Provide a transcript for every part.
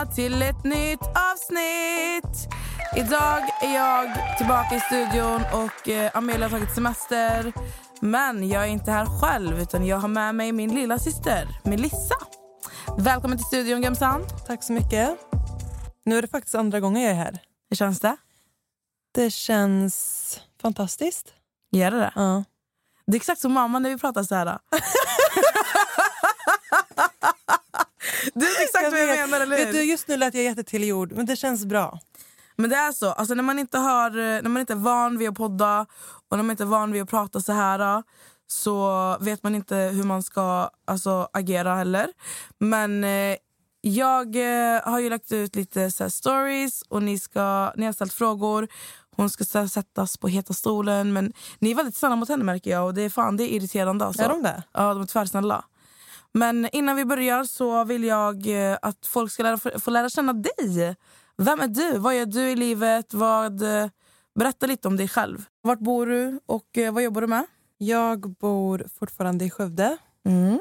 Välkomna till ett nytt avsnitt. Idag är jag tillbaka i studion och eh, Amelia har tagit semester. Men jag är inte här själv utan jag har med mig min lilla syster Melissa. Välkommen till studion Gemsan. Tack så mycket. Nu är det faktiskt andra gången jag är här. Hur känns det? Det känns fantastiskt. Gör det det? Ja. Det är exakt som mamma när vi pratar så här. du vet exakt vad jag vet. menar, eller hur? Du, just nu lät jag jättetillgjord, men det känns bra. Men det är så. Alltså när, man inte har, när man inte är van vid att podda och när man inte är van vid att prata så här så vet man inte hur man ska alltså, agera heller. Men eh, jag eh, har ju lagt ut lite så här, stories och ni, ska, ni har ställt frågor. Hon ska här, sättas på heta stolen. Men ni är väldigt snälla mot henne märker jag och det är fan det är irriterande. Alltså. Är de det? Ja, de är tvärsnälla. Men innan vi börjar så vill jag eh, att folk ska lära, få lära känna dig. Vem är du? Vad gör du i livet? Vad, eh, berätta lite om dig själv. Vart bor du och eh, vad jobbar du med? Jag bor fortfarande i Skövde, Mm.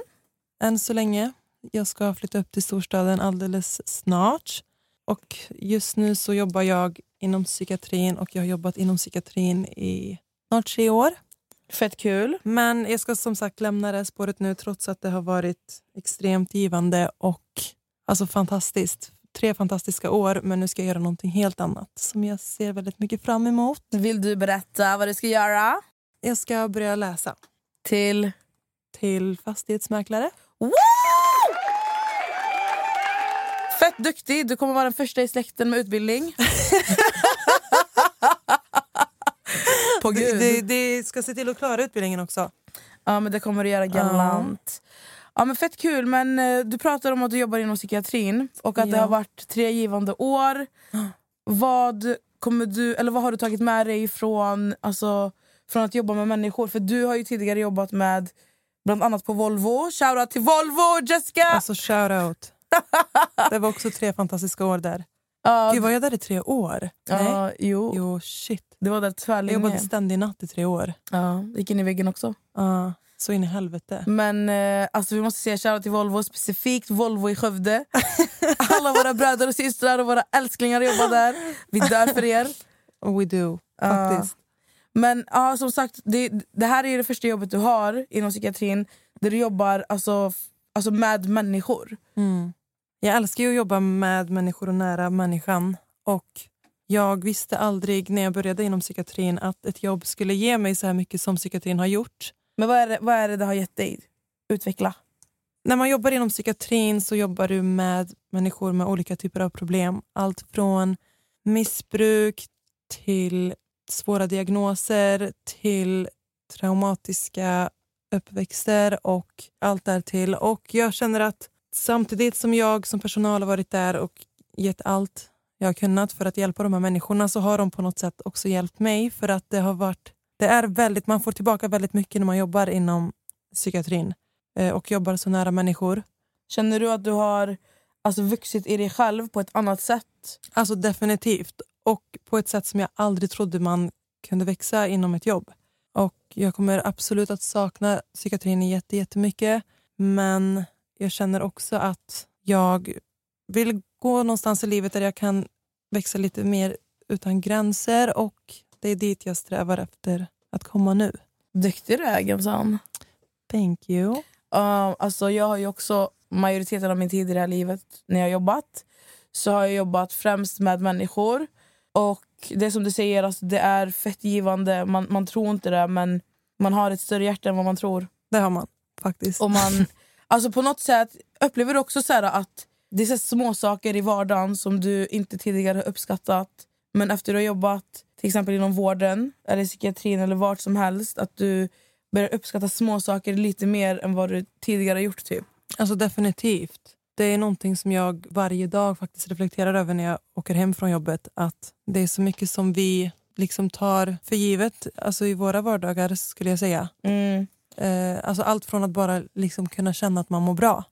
än så länge. Jag ska flytta upp till storstaden alldeles snart. Och just nu så jobbar jag inom psykiatrin och jag har jobbat inom psykiatrin i snart tre år. Fett kul. Men jag ska som sagt lämna det här spåret nu trots att det har varit extremt givande och alltså fantastiskt. Tre fantastiska år, men nu ska jag göra någonting helt annat som jag ser väldigt mycket fram emot. Vill du berätta vad du ska göra? Jag ska börja läsa Till... till fastighetsmäklare. Woo! Fett duktig. Du kommer vara den första i släkten med utbildning. På gud. Det, det ska se till att klara utbildningen också. Ja, men det kommer du göra galant. Ja, men fett kul. Men eh, du pratar om att du jobbar inom psykiatrin och att det Ja. har varit tre givande år. Vad, kommer du, eller vad har du tagit med dig från, alltså, från att jobba med människor? För du har ju tidigare jobbat med bland annat på Volvo. Shoutout till Volvo, Jessica! Alltså shout out. Det var också tre fantastiska år där. Ja, Gud, var jag där i tre år? Nej. ja, jo. Jo, shit. Det var där Jag tvärlänge. jobbade ständig natt i tre år. Ja, gick in i väggen också. Ja, så in i helvete. Men eh, alltså, vi måste säga shoutout till Volvo, specifikt Volvo i Skövde. Alla våra bröder och systrar och våra älsklingar jobbar där. Vi dör för er. We do, faktiskt. Men ja, som sagt, det, det här är det första jobbet du har inom psykiatrin där du jobbar alltså, alltså med människor. Mm. Jag älskar ju att jobba med människor och nära människan. Och jag visste aldrig när jag började inom psykiatrin att ett jobb skulle ge mig så här mycket som psykiatrin har gjort. Men vad är det vad är det, det har gett dig? Utveckla. När man jobbar inom psykiatrin så jobbar du med människor med olika typer av problem. Allt från missbruk till svåra diagnoser till traumatiska uppväxter och allt därtill. Och jag känner att samtidigt som jag som personal har varit där och gett allt jag har kunnat för att hjälpa de här människorna så har de på något sätt också hjälpt mig för att det har varit det är väldigt, man får tillbaka väldigt mycket när man jobbar inom psykiatrin eh, och jobbar så nära människor. Känner du att du har alltså, vuxit i dig själv på ett annat sätt? Alltså definitivt. Och på ett sätt som jag aldrig trodde man kunde växa inom ett jobb. Och jag kommer absolut att sakna psykiatrin jätte- jättemycket. Men jag känner också att jag vill gå någonstans i livet där jag kan växa lite mer utan gränser och det är dit jag strävar efter att komma nu. Duktig du är, Gemsan. Thank you. Uh, alltså jag har ju också majoriteten av min tid i det här livet när jag har jobbat så har jag jobbat främst med människor. Och det som du säger, alltså, det är fett givande. Man, man tror inte det men man har ett större hjärta än vad man tror. Det har man faktiskt. Och man, alltså på något sätt upplever du också så att det är så små saker i vardagen som du inte tidigare har uppskattat. Men efter du har jobbat till exempel inom vården eller psykiatrin eller vart som helst att du börjar uppskatta små saker lite mer än vad du tidigare har gjort. Typ. Alltså definitivt. Det är någonting som jag varje dag faktiskt reflekterar över när jag åker hem från jobbet. Att det är så mycket som vi liksom tar för givet alltså i våra vardagar skulle jag säga. Mm. Eh, alltså allt från att bara liksom kunna känna att man mår bra.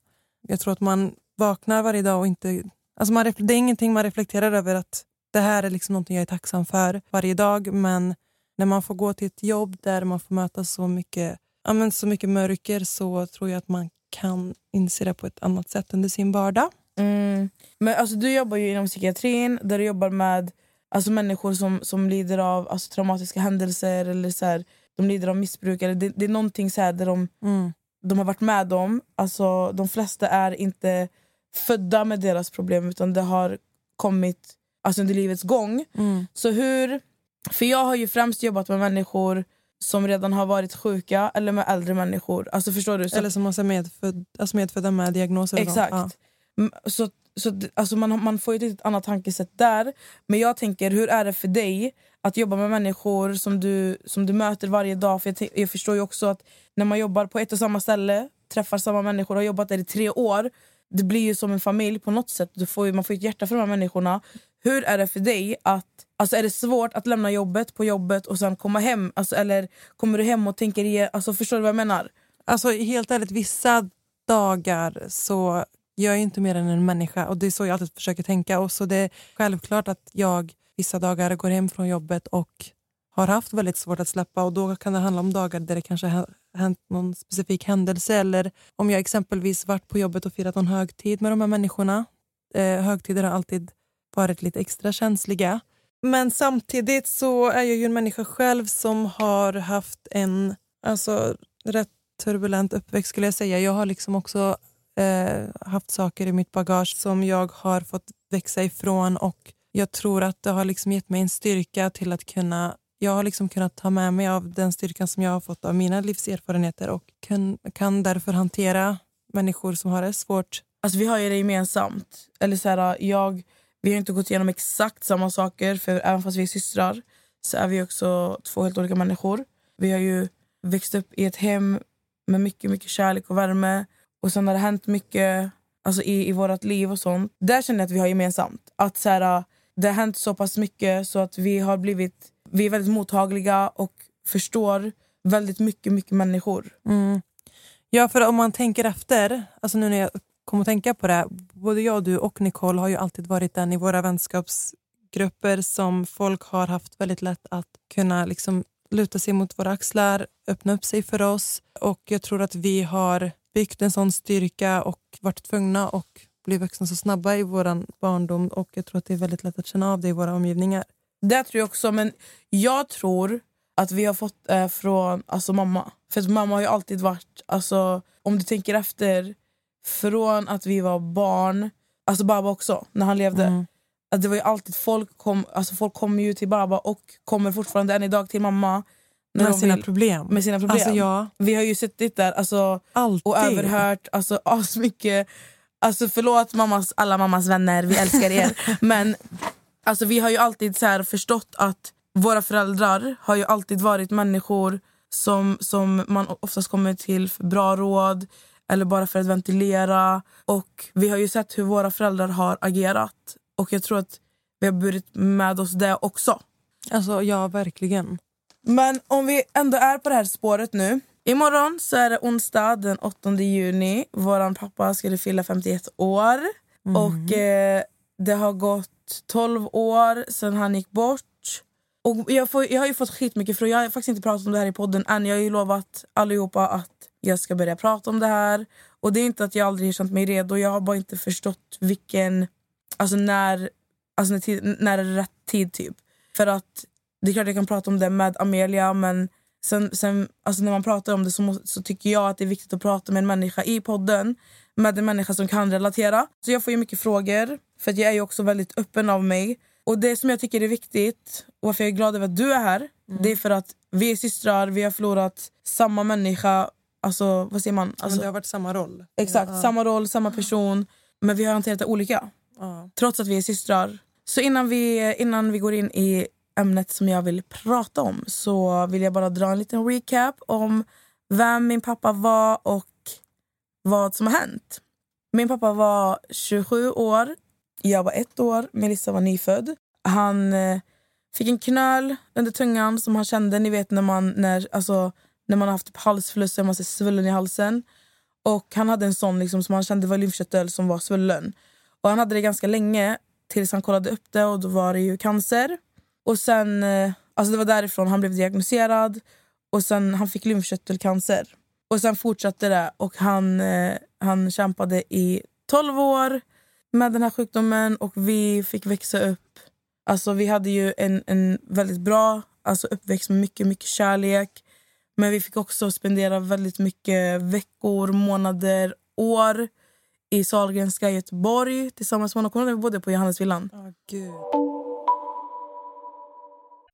Jag tror att man vaknar varje dag och inte... Alltså man, det är ingenting man reflekterar över att det här är liksom någonting jag är tacksam för varje dag. Men när man får gå till ett jobb där man får möta så mycket, ja, men så mycket mörker så tror jag att man kan inse det på ett annat sätt under sin vardag. Mm. Men alltså, du jobbar ju inom psykiatrin där du jobbar med alltså, människor som, som lider av alltså, traumatiska händelser eller så här, de lider av missbruk. Eller det, det är någonting så här, där de, Mm. de har varit med om. Alltså, de flesta är inte födda med deras problem utan det har kommit alltså, under livets gång. Mm. Så hur... För jag har ju främst jobbat med människor som redan har varit sjuka eller med äldre människor. Alltså förstår du? Så Eller som har medföd, alltså medfödda med diagnoser. Exakt. Ja. Så, så, alltså man, man får ju ett annat tankesätt där. Men jag tänker, hur är det för dig att jobba med människor som du, som du möter varje dag? För jag, jag förstår ju också att när man jobbar på ett och samma ställe, träffar samma människor och har jobbat där i tre år, det blir ju som en familj på något sätt. Du får ju, man får ju ett hjärta för de här människorna. Hur är det för dig att Alltså är det svårt att lämna jobbet på jobbet och sen komma hem? Alltså, eller kommer du hem och tänker igen? Alltså, förstår du vad jag menar? Alltså helt ärligt, vissa dagar så jag är inte mer än en människa och det är så jag alltid försöker tänka. Och så det är självklart att jag vissa dagar går hem från jobbet och har haft väldigt svårt att släppa och då kan det handla om dagar där det kanske hänt någon specifik händelse eller om jag exempelvis varit på jobbet och firat någon högtid med de här människorna. Eh, högtider har alltid varit lite extra känsliga. Men samtidigt så är jag ju en människa själv som har haft en alltså, rätt turbulent uppväxt skulle jag säga. Jag har liksom också eh, haft saker i mitt bagage som jag har fått växa ifrån och jag tror att det har liksom gett mig en styrka till att kunna jag har liksom kunnat ta med mig av den styrkan som jag har fått av mina livserfarenheter och kan, kan därför hantera människor som har det svårt. Alltså vi har ju det gemensamt. Eller så här, jag, vi har inte gått igenom exakt samma saker för även fast vi är systrar så är vi också två helt olika människor. Vi har ju växt upp i ett hem med mycket, mycket kärlek och värme och sen har det hänt mycket alltså i, i vårt liv och sånt. Där känner jag att vi har gemensamt. Att så här, det har hänt så pass mycket så att vi har blivit vi är väldigt mottagliga och förstår väldigt mycket, mycket människor. Mm. Ja, för om man tänker efter, alltså nu när jag kommer att tänka på det, både jag, du och Nicole har ju alltid varit den i våra vänskapsgrupper som folk har haft väldigt lätt att kunna liksom luta sig mot våra axlar, öppna upp sig för oss och jag tror att vi har byggt en sån styrka och varit tvungna att bli vuxna så snabba i vår barndom och jag tror att det är väldigt lätt att känna av det i våra omgivningar. Det tror jag också, men jag tror att vi har fått eh, från alltså, mamma. För att mamma har ju alltid varit, alltså, om du tänker efter, från att vi var barn, alltså Baba också, när han levde. Mm. Att det var alltid folk kom, alltså folk kommer ju till Baba och kommer fortfarande än idag till mamma. När Med sina vill- problem. med sina problem. Alltså ja, Vi har ju suttit där alltså, alltid. och överhört alltså, asmycket. Alltså förlåt mammas, alla mammas vänner, vi älskar er. Men alltså, vi har ju alltid så här förstått att våra föräldrar har ju alltid varit människor som, som man oftast kommer till för bra råd eller bara för att ventilera. Och Vi har ju sett hur våra föräldrar har agerat. Och jag tror att vi har burit med oss det också. Alltså ja, verkligen. Men om vi ändå är på det här spåret nu. Imorgon så är det onsdag den 8 juni. Vår pappa skulle fylla 51 år. Och eh, Det har gått 12 år sedan han gick bort. Och jag, får, jag har ju fått skitmycket frågor. Jag har faktiskt inte pratat om det här i podden än. Jag har ju lovat allihopa att jag ska börja prata om det här. Och Det är inte att jag aldrig har känt mig redo. Jag har bara inte förstått vilken... Alltså när, alltså när, tid, när är rätt tid typ. För att det är klart jag kan prata om det med Amelia men sen, sen, alltså när man pratar om det så, må, så tycker jag att det är viktigt att prata med en människa i podden. Med en människa som kan relatera. Så jag får ju mycket frågor för att jag är ju också väldigt öppen av mig. Och det som jag tycker är viktigt, och varför jag är glad över att du är här, det är för att vi är systrar, vi har förlorat samma människa, alltså vad säger man? Men Alltså, det har varit samma roll. exakt, Ja. samma roll, samma person, men vi har hanterat det olika. Ja. Trots att vi är systrar. Så innan vi, innan vi går in i ämnet som jag vill prata om så vill jag bara dra en liten recap om vem min pappa var och vad som har hänt. Min pappa var 27 år, jag var ett år, Melissa var nyfödd. Han eh, fick en knöl under tungan som han kände, ni vet när man, när, alltså, när man har haft typ halsfluss och man ser svullen i halsen. Och han hade en sån liksom, som han kände var lymfkörtel som var svullen. Och han hade det ganska länge tills han kollade upp det och då var det ju cancer. Och sen, eh, alltså det var därifrån han blev diagnostiserad och sen han fick lymfkörtelcancer. Och sen fortsatte det och han, eh, han kämpade i 12 år med den här sjukdomen och vi fick växa upp. Alltså vi hade ju en, en väldigt bra alltså uppväxt med mycket, mycket kärlek. Men vi fick också spendera väldigt mycket veckor, månader, år i Sahlgrenska i Göteborg tillsammans med honom. Kommer du ihåg när vi bodde på Johannesvillan? Oh, gud.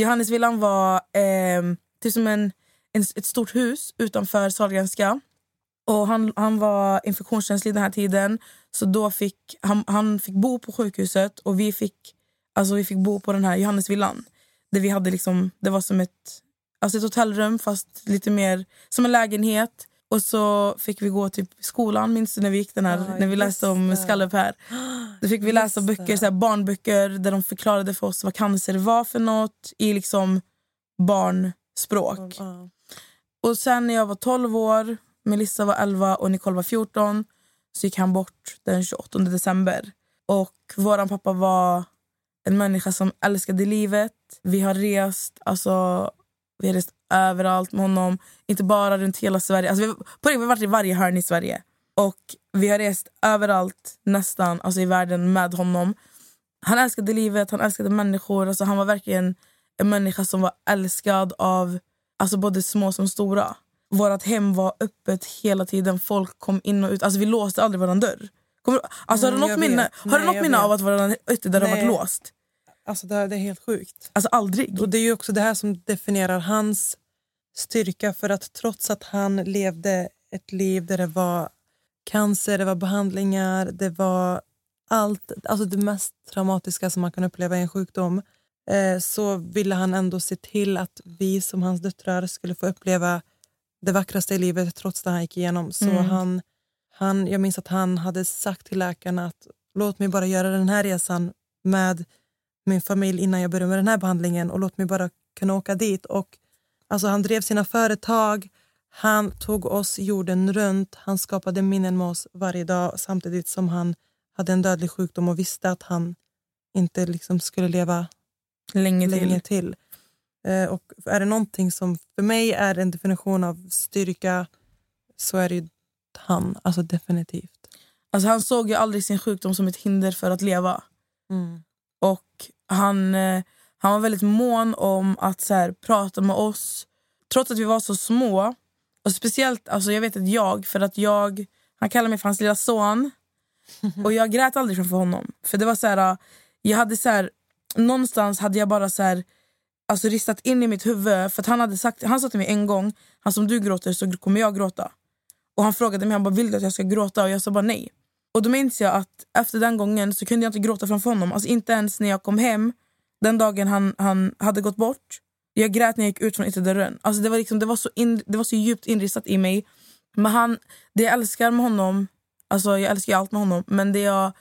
Johannesvillan var eh, typ som en, en, ett stort hus utanför Sahlgrenska. Och han, han var infektionskänslig den här tiden. Så då fick han, han fick bo på sjukhuset och vi fick, alltså vi fick bo på den här Johannesvillan. Där vi hade liksom, det var som ett, alltså ett hotellrum fast lite mer som en lägenhet. Och så fick vi gå till skolan, minns du när vi gick den här, Ja, när vi läste om skallepär. Då fick vi läsa Just böcker, så här, barnböcker där de förklarade för oss vad cancer var för något i liksom barnspråk. Ja. Och sen när jag var 12 år, Melissa var 11 och Nicole var 14 så gick han bort den 28 december. Och våran pappa var en människa som älskade livet. Vi har rest, alltså, vi har rest överallt med honom. Inte bara runt hela Sverige. Alltså, vi, på det, vi har varit i varje hörn i Sverige. Och vi har rest överallt nästan alltså, i världen med honom. Han älskade livet, han älskade människor. Alltså, han var verkligen en människa som var älskad av alltså, både små som stora. Vårt hem var öppet hela tiden. Folk kom in och ut. Alltså, vi låste aldrig vår dörr. Kommer, du- alltså, Mm, har du jag något minne, vet. har du Nej, något jag minne vet. av att vår ytterdörr har varit låst? Alltså det, här- det är helt sjukt. Alltså aldrig. Och Det är ju också det här som definierar hans styrka. För att trots att han levde ett liv där det var cancer, det var behandlingar, det var allt, alltså det mest traumatiska som man kan uppleva i en sjukdom, eh, så ville han ändå se till att vi som hans döttrar skulle få uppleva det vackraste i livet trots det han gick igenom. Så Mm. han, han, jag minns att han hade sagt till läkarna att låt mig bara göra den här resan med min familj innan jag börjar med den här behandlingen och låt mig bara kunna åka dit. Och, alltså, han drev sina företag, han tog oss jorden runt, han skapade minnen med oss varje dag samtidigt som han hade en dödlig sjukdom och visste att han inte liksom skulle leva Länge till. länge till. Eh, och är det någonting som för mig är en definition av styrka så är det ju han, alltså definitivt. Alltså, han såg ju aldrig sin sjukdom som ett hinder för att leva. Mm. Och han, eh, han var väldigt mån om att så här, prata med oss. Trots att vi var så små. Och speciellt, alltså, jag vet att jag, för att jag, han kallar mig för hans lilla son. Och jag grät aldrig framför honom. För det var så här, jag hade så här, någonstans hade jag bara så här, alltså ristat in i mitt huvud. För att han hade sagt, han sa till mig en gång, han som du gråter så kommer jag gråta. Och han frågade mig, han bara, vill du att jag ska gråta? Och jag sa bara nej. Och då minns jag att efter den gången så kunde jag inte gråta framför honom. Alltså inte ens när jag kom hem den dagen han, han hade gått bort. Jag grät när jag gick ut från ytterdörren. Alltså det, var liksom, det, var så in, det var så djupt inristat i mig. Men han, det jag älskar med honom, alltså jag älskar ju allt med honom, men det jag,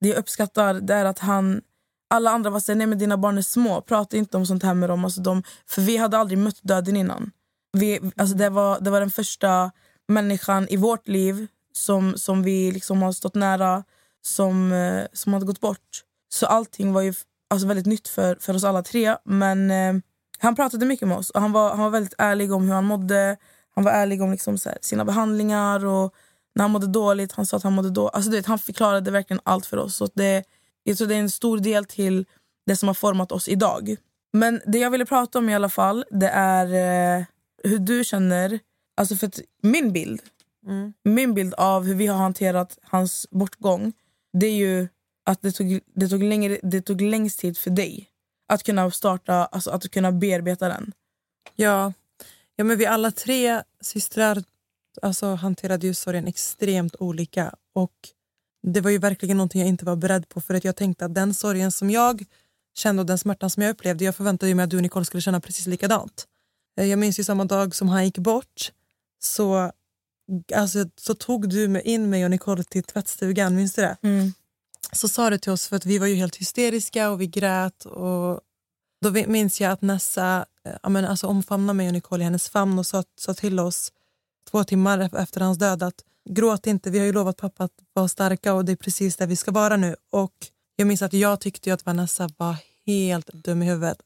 det jag uppskattar det är att han alla andra var såhär, nej men dina barn är små, prata inte om sånt här med dem. Alltså de, för vi hade aldrig mött döden innan. Vi, alltså det, var, det var den första människan i vårt liv som, som vi liksom har stått nära, som, eh, som hade gått bort. Så allting var ju alltså väldigt nytt för, för oss alla tre. Men eh, han pratade mycket med oss och han var, han var väldigt ärlig om hur han mådde. Han var ärlig om liksom så här, sina behandlingar och när han mådde dåligt. Han sa att han mådde dåligt. Alltså, du vet, han förklarade verkligen allt för oss. Så det, jag tror det är en stor del till det som har format oss idag. Men det jag ville prata om i alla fall, det är eh, hur du känner. Alltså för att min bild, min bild av hur vi har hanterat hans bortgång, det är ju att det tog, det tog, längre, det tog längst tid för dig att kunna starta, alltså att kunna bearbeta den. Ja, ja men vi alla tre systrar alltså, hanterade ju sorgen extremt olika. Och Det var ju verkligen någonting jag inte var beredd på. För att Jag tänkte att den sorgen som jag kände och den smärtan som jag upplevde, jag förväntade mig att du och Nicole skulle känna precis likadant. Eh, Jag minns ju samma dag som han gick bort så, alltså, så tog du med in mig och Nicole till tvättstugan, minns du det? Så sa du till oss, för att vi var ju helt hysteriska och vi grät. Och då minns jag att Nessa eh, ja, men alltså omfamnade mig och Nicole i hennes famn och sa, sa till oss två timmar efter hans död att gråt inte, vi har ju lovat pappa att vara starka och det är precis där vi ska vara nu. Och jag minns att jag tyckte att Vanessa var helt dum i huvudet.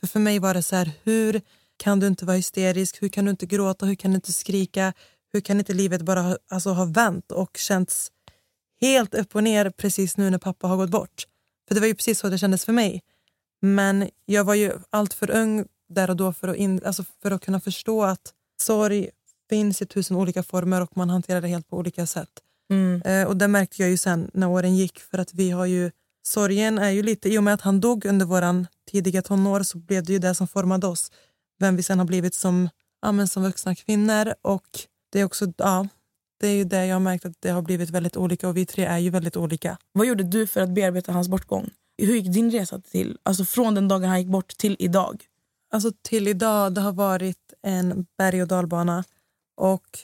För för mig var det så här, hur kan du inte vara hysterisk? Hur kan du inte gråta? Hur kan du inte skrika? Hur kan inte livet bara ha, alltså, ha vänt och känts helt upp och ner precis nu när pappa har gått bort? För det var ju precis så det kändes för mig. Men jag var ju allt för ung där och då för att, in, alltså för att kunna förstå att sorg finns i tusen olika former och man hanterar det helt på olika sätt. Eh, och det märkte jag ju sen när åren gick för att vi har ju sorgen är ju lite, i och med att han dog under våran tidiga tonår så blev det ju det som formade oss. Vem vi sen har blivit som, ja, som vuxna kvinnor och det är också, ja, det är ju det jag har märkt att det har blivit väldigt olika och vi tre är ju väldigt olika. Vad gjorde du för att bearbeta hans bortgång? Hur gick din resa till? Alltså från den dagen han gick bort till idag? Alltså till idag, det har varit en berg och dalbana och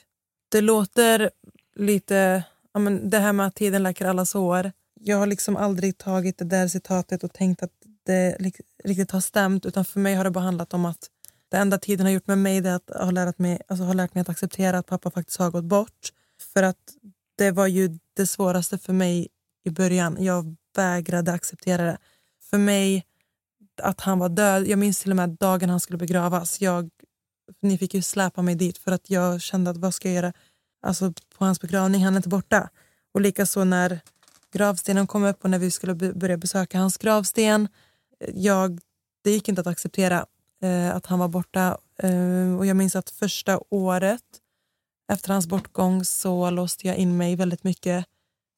det låter lite, ja men det här med att tiden läker alla sår. Jag har liksom aldrig tagit det där citatet och tänkt att det riktigt har stämt utan för mig har det bara handlat om att det enda tiden har gjort med mig är att ha lärt mig, alltså har lärt mig att acceptera att pappa faktiskt har gått bort. För att det var ju det svåraste för mig i början. Jag vägrade acceptera det. För mig att han var död. Jag minns till och med dagen han skulle begravas. Jag, ni fick ju släpa mig dit för att jag kände att vad ska jag göra alltså, på hans begravning? Han är inte borta. Och likaså när gravstenen kom upp och när vi skulle börja besöka hans gravsten. Jag, det gick inte att acceptera eh, att han var borta. Eh, och jag minns att första året efter hans bortgång så låste jag in mig väldigt mycket.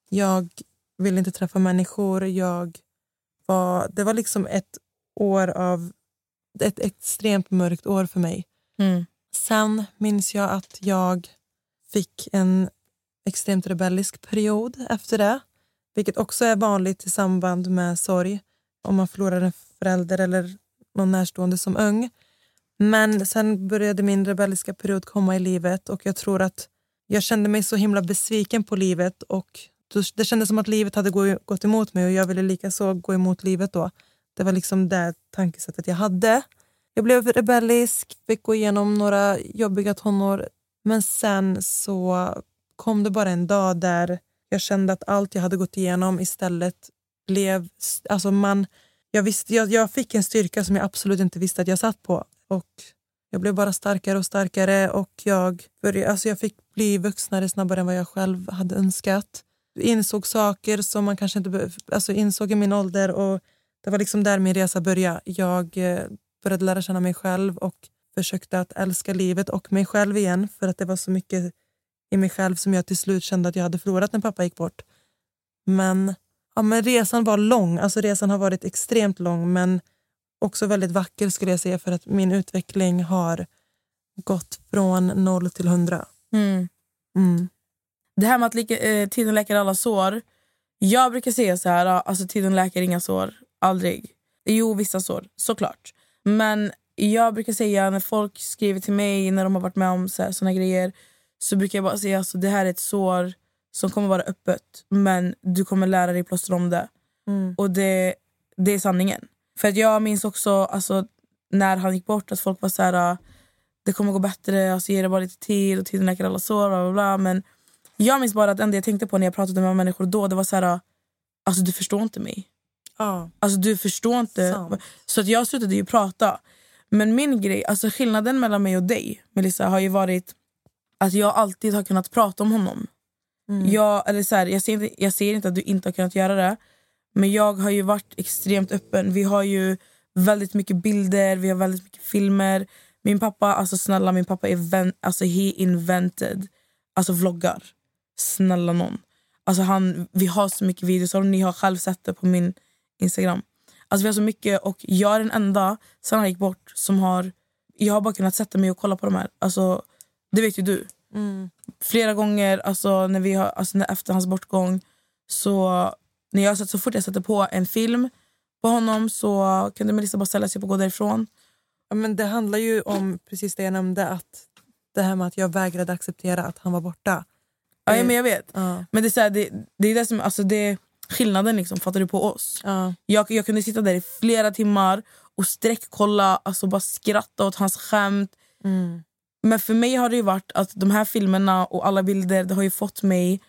Jag ville inte träffa människor. Jag var, det var liksom ett år av ett extremt mörkt år för mig. Sen minns jag att jag fick en extremt rebellisk period efter det. Vilket också är vanligt i samband med sorg. Om man förlorar en förälder eller någon närstående som ung. Men sen började min rebelliska period komma i livet och jag tror att jag kände mig så himla besviken på livet och det kändes som att livet hade gått emot mig och jag ville lika så gå emot livet då. Det var liksom det tankesättet jag hade. Jag blev rebellisk, fick gå igenom några jobbiga tonår men sen så kom det bara en dag där jag kände att allt jag hade gått igenom istället blev... Alltså man, jag, visste, jag, jag fick en styrka som jag absolut inte visste att jag satt på. Och Jag blev bara starkare och starkare och jag, började, alltså jag fick bli vuxnare snabbare än vad jag själv hade önskat. Jag Insåg saker som man kanske inte alltså insåg i min ålder och det var liksom där min resa började. Jag eh, började lära känna mig själv och försökte att älska livet och mig själv igen för att det var så mycket i mig själv som jag till slut kände att jag hade förlorat när pappa gick bort. Men, ja, men resan var lång, alltså resan har varit extremt lång men också väldigt vacker skulle jag säga för att min utveckling har gått från noll till hundra. Mm. Mm. Det här med att lika, eh, tiden läker alla sår. Jag brukar säga så här, alltså tiden läker inga sår. Aldrig. Jo, vissa sår, såklart. Men jag brukar säga när folk skriver till mig när de har varit med om så här, såna grejer så brukar jag bara säga alltså, det här är ett sår som kommer vara öppet men du kommer lära dig plåstra om det. Mm. Och det, det är sanningen. För att jag minns också alltså, när han gick bort att folk var så här det kommer gå bättre, alltså, ge det bara lite tid och tiden läker alla sår. Bla, bla, bla. Men jag minns bara att det enda jag tänkte på när jag pratade med människor då det var så här alltså du förstår inte mig. Ja. Alltså du förstår inte. Sant. Så att jag slutade ju prata. Men min grej, alltså skillnaden mellan mig och dig Melissa har ju varit att jag alltid har kunnat prata om honom. Jag, eller så här, jag, ser inte, jag ser inte att du inte har kunnat göra det. Men jag har ju varit extremt öppen. Vi har ju väldigt mycket bilder, vi har väldigt mycket filmer. Min pappa, alltså snälla min pappa är ven, alltså he invented alltså vloggar. Snälla någon. Alltså han, vi har så mycket videos och ni har själv sett det på min Instagram. Alltså vi har så mycket och jag är den enda sen han gick bort som har jag har bara kunnat sätta mig och kolla på de här. Alltså, det vet ju du. Flera gånger alltså, när vi har, alltså, när, efter hans bortgång så när jag, så fort jag sätter på en film på honom så kunde Melissa bara ställa sig upp och gå därifrån. Ja, men det handlar ju om precis det jag nämnde, att det här med att jag vägrade acceptera att han var borta. Ja, ja, men jag vet. Ja. Men det är, så här, det, det är det som alltså, det skillnaden liksom, fattar du på oss. Ja. Jag, jag kunde sitta där i flera timmar och sträckkolla, alltså bara skratta åt hans skämt. Mm. Men för mig har det ju varit att de här filmerna och alla bilder det har ju fått mig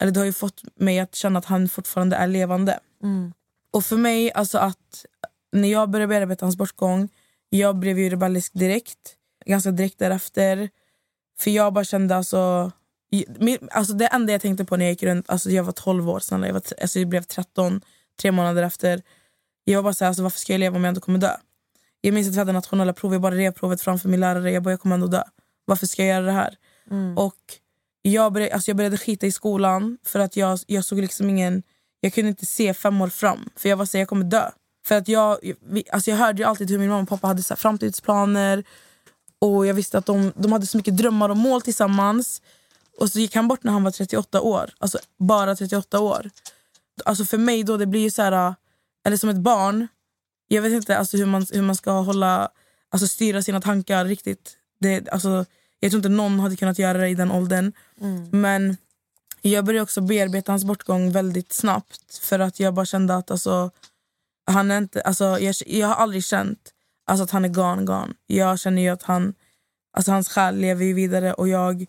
eller det har ju fått mig att känna att han fortfarande är levande. Mm. Och för mig, alltså att när jag började bearbeta hans bortgång, jag blev ju rebellisk direkt. Ganska direkt därefter. För jag bara kände alltså... alltså det enda jag tänkte på när jag gick runt, alltså jag var 12 år snälla, jag, var, alltså jag blev 13, tre månader efter. Jag var bara såhär, alltså varför ska jag leva om jag inte kommer dö? Jag minns att vi hade nationella prov, jag bara rev provet framför min lärare. Jag bara, jag kommer ändå dö. Varför ska jag göra det här? Och jag började, alltså jag började skita i skolan för att jag, jag såg liksom ingen... Jag kunde inte se fem år fram, för jag var så jag kommer dö. För att jag, alltså jag hörde ju alltid hur min mamma och pappa hade så framtidsplaner. Och jag visste att de, de hade så mycket drömmar och mål tillsammans. Och så gick han bort när han var 38 år. Alltså bara 38 år. Alltså för mig då, det blir ju så här... Eller som ett barn. Jag vet inte alltså hur, man, hur man ska hålla, alltså styra sina tankar riktigt. Det, alltså, jag tror inte någon hade kunnat göra det i den åldern. Men jag började också bearbeta hans bortgång väldigt snabbt. För att jag bara kände att alltså, han är inte, alltså, jag, jag har aldrig känt alltså, att han är gone, gone. Jag känner ju att han, alltså, hans själ lever ju vidare och jag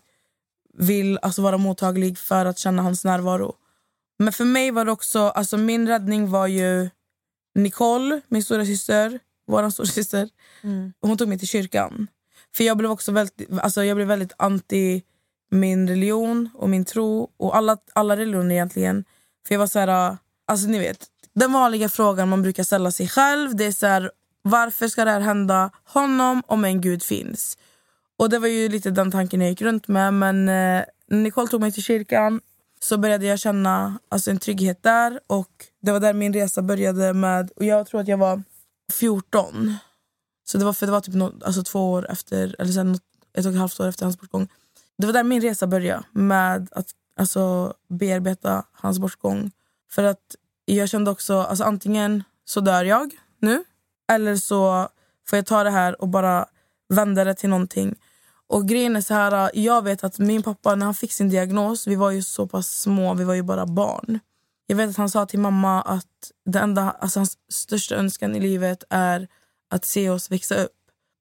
vill alltså, vara mottaglig för att känna hans närvaro. Men för mig var det också, alltså, min räddning var ju Nicole, min stora syster, vår stora syster. Hon tog mig till kyrkan. För jag blev också väldigt, alltså, jag blev väldigt anti min religion och min tro och alla, alla religioner egentligen. För jag var så här, äh, alltså ni vet, den vanliga frågan man brukar ställa sig själv det är så här, varför ska det här hända honom om en gud finns? Och det var ju lite den tanken jag gick runt med men eh, när Nicole tog mig till kyrkan så började jag känna alltså, en trygghet där och det var där min resa började med, och jag tror att jag var 14. Så det var, för det var typ nå- alltså, två år efter, eller sen något, ett och ett halvt år efter hans bortgång. Det var där min resa började med att alltså, bearbeta hans bortgång. För att jag kände också, alltså antingen så dör jag nu eller så får jag ta det här och bara vända det till någonting. Och grejen är så här, jag vet att min pappa när han fick sin diagnos, vi var ju så pass små, vi var ju bara barn. Jag vet att han sa till mamma att det enda, alltså hans största önskan i livet är att se oss växa upp.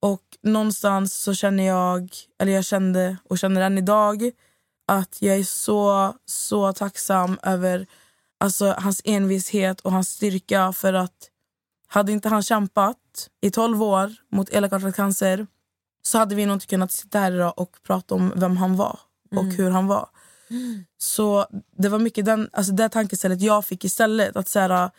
Och någonstans så känner jag, eller jag kände och känner än idag att jag är så, så tacksam över alltså, hans envishet och hans styrka. För att hade inte han kämpat i 12 år mot elakartad cancer så hade vi nog inte kunnat sitta här idag och prata om vem han var och hur han var. Så det var mycket den, alltså det tankestället jag fick istället. Att så här,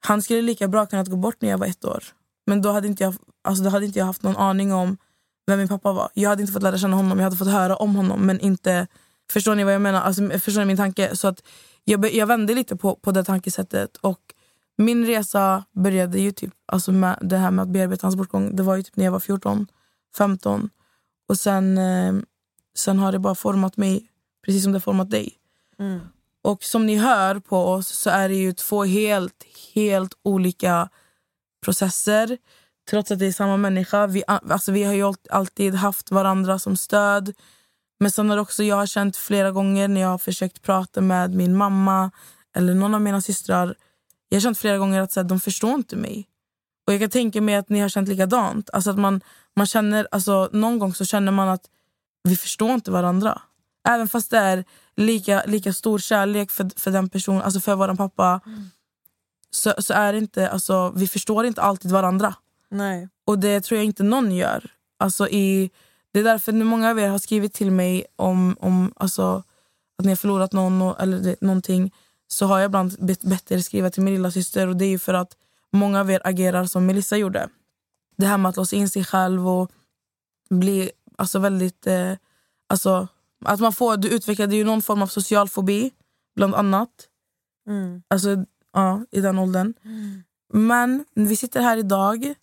han skulle lika bra kunnat gå bort när jag var ett år. Men då hade inte jag, alltså då hade inte jag haft någon aning om vem min pappa var. Jag hade inte fått lära känna honom, jag hade fått höra om honom men inte... Förstår ni vad jag menar? Alltså, förstår ni min tanke? Så att jag, jag vände lite på, på det tankesättet. Och min resa började ju typ, alltså med det här med att bearbeta hans bortgång. Det var ju typ när jag var 14, 15. Och sen, eh, sen har det bara format mig precis som det har format dig. Och som ni hör på oss så är det ju två helt, helt olika processer. Trots att det är samma människa. Vi, alltså vi har ju alltid haft varandra som stöd. Men sen har också jag har känt flera gånger när jag har försökt prata med min mamma eller någon av mina systrar. Jag har känt flera gånger att så här, de förstår inte mig. Och jag kan tänka mig att ni har känt likadant. Alltså att man, man känner, alltså, någon gång så känner man att vi förstår inte varandra. Även fast det är lika, lika stor kärlek för, för den personen, alltså för vår pappa. Mm. Så, så är inte, alltså, vi förstår inte alltid varandra. Nej. Och det tror jag inte någon gör. Alltså i, det är därför nu många av er har skrivit till mig om, om alltså, att ni har förlorat någon och, eller det, någonting. Så har jag ibland bett, bett er skriva till min lilla syster och det är ju för att många av er agerar som Melissa gjorde. Det här med att låsa in sig själv och bli alltså väldigt... Eh, alltså, att man får, du utvecklade ju någon form av social fobi, bland annat. Mm. Alltså, ja, i den åldern. Men vi sitter här idag,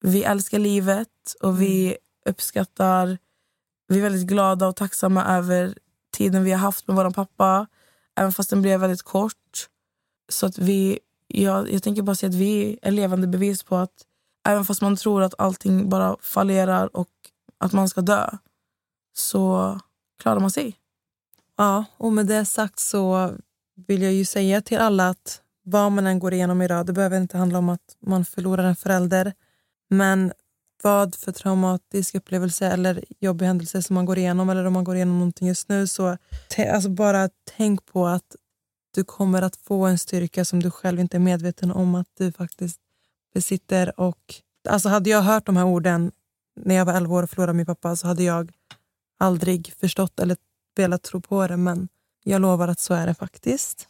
vi älskar livet och vi uppskattar... Vi är väldigt glada och tacksamma över tiden vi har haft med vår pappa. Även fast den blev väldigt kort. Så att vi, jag, jag tänker bara säga att vi är levande bevis på att även fast man tror att allting bara fallerar och att man ska dö så klarar man sig. Ja, och med det sagt så vill jag ju säga till alla att vad man än går igenom idag, det behöver inte handla om att man förlorar en förälder. Men vad för traumatisk upplevelse eller jobbig händelse som man går igenom eller om man går igenom någonting just nu så alltså bara tänk på att du kommer att få en styrka som du själv inte är medveten om att du faktiskt besitter. Och, alltså hade jag hört de här orden när jag var 11 år och förlorade min pappa så hade jag aldrig förstått eller velat tro på det men jag lovar att så är det faktiskt.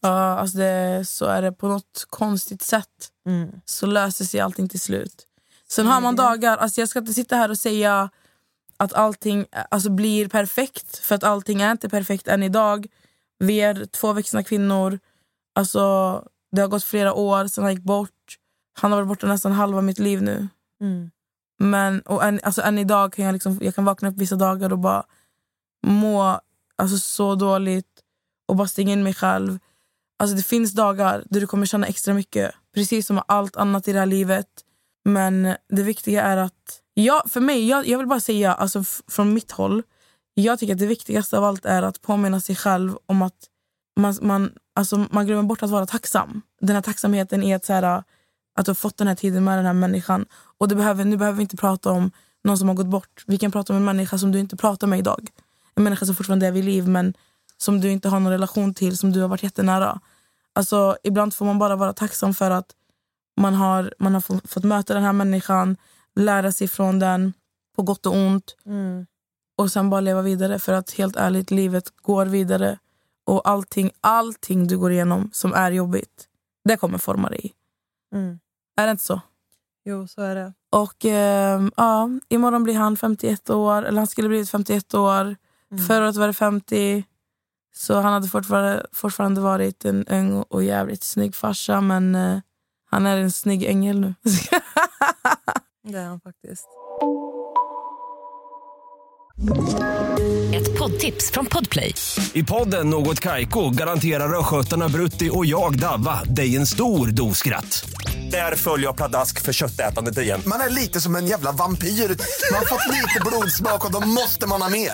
Ja, alltså det, så är det på något konstigt sätt. Så löser sig allting till slut. Sen har man dagar, alltså jag ska inte sitta här och säga att allting alltså blir perfekt. För att allting är inte perfekt än idag. Vi är två vuxna kvinnor. Alltså, det har gått flera år sedan han gick bort. Han har varit borta nästan halva mitt liv nu. Men och än, alltså, än idag kan jag, liksom, jag kan vakna upp vissa dagar och bara må alltså, så dåligt och bara stänga in mig själv. Alltså, det finns dagar där du kommer känna extra mycket. Precis som med allt annat i det här livet. Men det viktiga är att... Ja, för mig, jag, jag vill bara säga alltså, från mitt håll. Jag tycker att det viktigaste av allt är att påminna sig själv om att man, man, alltså, man glömmer bort att vara tacksam. Den här tacksamheten är att, så här, att du har fått den här tiden med den här människan. Och det behöver, nu behöver vi inte prata om någon som har gått bort. Vi kan prata om en människa som du inte pratar med idag. En människa som fortfarande är vid liv men som du inte har någon relation till, som du har varit jättenära. Alltså, ibland får man bara vara tacksam för att man har, man har få- fått möta den här människan, lära sig från den på gott och ont och sen bara leva vidare. För att helt ärligt, livet går vidare. Och allting, allting du går igenom som är jobbigt, det kommer forma dig. Mm. Är det inte så? Jo, så är det. Och ehm, ja, imorgon blir han 51 år, eller han skulle blivit 51 år. Förra året var det 50. Så han hade fortfarande, fortfarande varit en ung och jävligt snygg farsa men eh, han är en snygg ängel nu. Det är han faktiskt. Ett poddtips från Podplay. I podden Något Kaiko garanterar östgötarna Brutti och jag, Davva, dig en stor dos skratt. Där följer jag pladask för köttätandet igen. Man är lite som en jävla vampyr. Man har fått lite blodsmak och då måste man ha mer.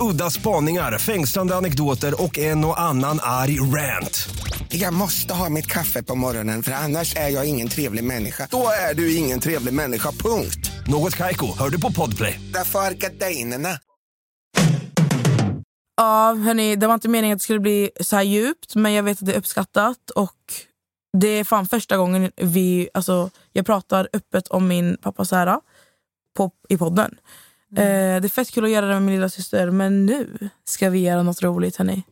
Udda spaningar, fängslande anekdoter och en och annan arg rant. Jag måste ha mitt kaffe på morgonen för annars är jag ingen trevlig människa. Då är du ingen trevlig människa, punkt. Något Kaiko, hör du på Podplay. Därför är gardinerna. ja, hörni, det var inte meningen att det skulle bli så här djupt men jag vet att det är uppskattat. Och det är fan första gången vi, alltså, jag pratar öppet om min pappa Sara på, i podden. Eh, det är fett kul att göra det med min lilla syster men nu ska vi göra något roligt hörni.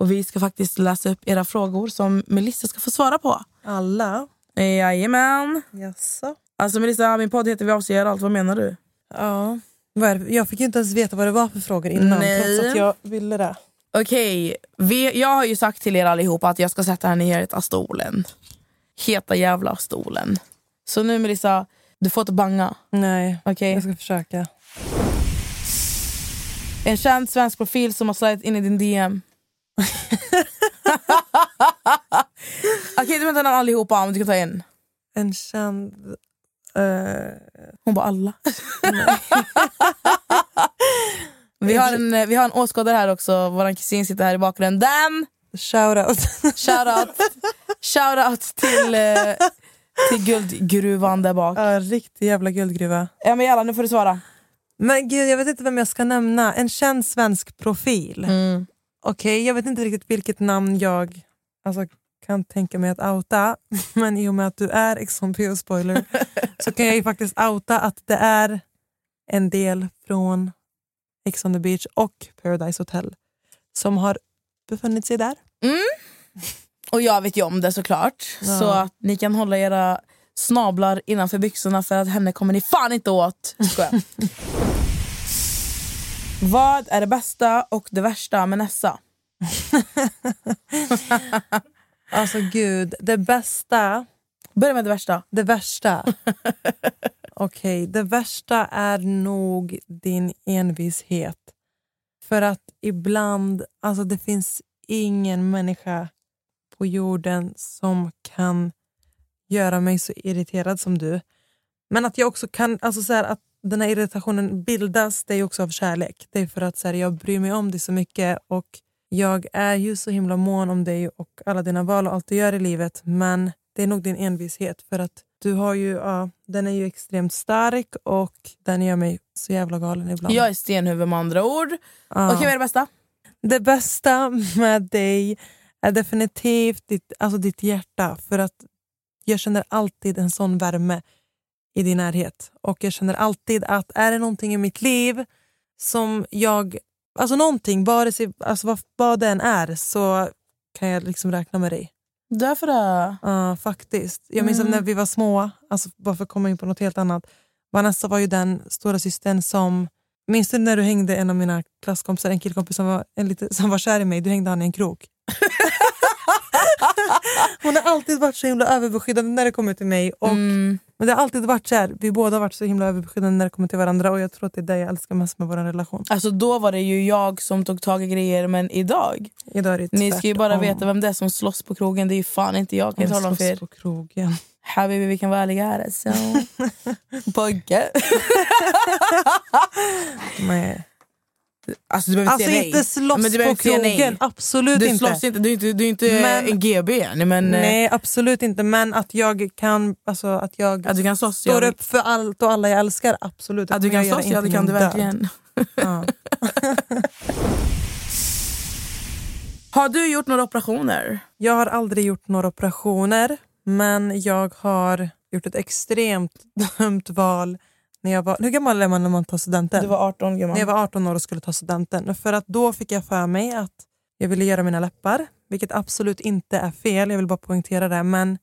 Och vi ska faktiskt läsa upp era frågor som Melissa ska få svara på. Alla? Jajamän. Jaså? Alltså Melissa, min podd heter Vi avslöjar allt. Vad menar du? Ja. Jag fick ju inte ens veta vad det var för frågor innan Nej. trots att jag ville det. Okej, vi, jag har ju sagt till er allihopa att jag ska sätta henne i heta stolen. Heta jävla stolen. Så nu Melissa, du får inte banga. Nej, Okej? jag ska försöka. En känd svensk profil som har slagit in i din DM. Okej, du väntar den allihopa om du kan ta en. En känd... eh, Hon bara alla. Vi har en, vi har en åskådare här också, vår kusin sitter här i bakgrunden. Shoutout. Shoutout, shoutout till, eh, till guldgruvan där bak. ja, riktig jävla guldgruva. Ja men jalla, nu får du svara. Men gud, jag vet inte vem jag ska nämna. En känd svensk profil. Mm. Okej, jag vet inte riktigt vilket namn jag alltså, kan tänka mig att outa. Men i och med att du är Ex on PO spoiler så kan jag ju faktiskt outa att det är en del från Ex on the beach och Paradise Hotel som har befunnit sig där. Och jag vet ju om det såklart. Ja. Så att ni kan hålla era snablar innanför byxorna för att henne kommer ni fan inte åt. Skojar. Vad är det bästa och det värsta med Nessa? Alltså gud, det bästa Börja med det värsta. Det värsta? Okej, det värsta är nog din envishet. För att ibland, alltså det finns ingen människa på jorden som kan göra mig så irriterad som du. Men att jag också kan, alltså så här, att den här irritationen bildas, det är också av kärlek. Det är för att så här, jag bryr mig om dig så mycket och jag är ju så himla mån om dig och alla dina val och allt du gör i livet. Men det är nog din envishet för att du har ju, ja, den är ju extremt stark och den gör mig så jävla galen ibland. Jag är stenhuvud med andra ord. Ja. Okej, vad är det bästa? Det bästa med dig är definitivt ditt, alltså ditt hjärta. För att jag känner alltid en sån värme i din närhet. Och jag känner alltid att är det någonting i mitt liv som jag... Alltså någonting, bara sig, alltså vad, vad det än är, så kan jag liksom räkna med dig. Därför det. Ja, faktiskt. Jag minns att när vi var små, alltså bara för att komma in på något helt annat. Vanessa var ju den stora systern som... Minns du när du hängde en av mina klasskompisar, en killkompis som var, en lite, som var kär i mig, du hängde han i en krok. Hon har alltid varit så himla överbeskyddande när det kommer till mig. Och, Mm. Men det har alltid varit så här, vi båda har varit så himla överbeskyddande när det kommer till varandra och jag tror att det är det jag älskar mest med vår relation. Alltså då var det ju jag som tog tag i grejer men idag, Idag är det ni ska ju bara tvärtom. veta vem det är som slåss på krogen. Det är ju fan inte jag kan jag tala om för er. på krogen. Habibi vi kan vara ärliga här alltså. Pojke. Nej. Alltså du behöver Alltså nej. inte slåss Men du på nej. krogen, absolut Du inte. slåss inte, du är inte, du är inte Men- en GB än. Men, eh, Nej absolut inte men att jag kan, alltså, att jag Att du kan slåss, står ja. upp för allt och alla jag älskar, absolut. Att du kan jag slåss, ja det kan du verkligen. Ja. Har du gjort några operationer? Jag har aldrig gjort några operationer men jag har gjort ett extremt dumt val. När jag var, hur gammal är man när man tar studenten? Du var 18 När gammal. jag var 18 år och skulle ta studenten. För att då fick jag för mig att jag ville göra mina läppar, vilket absolut inte är fel, jag vill bara poängtera det. Men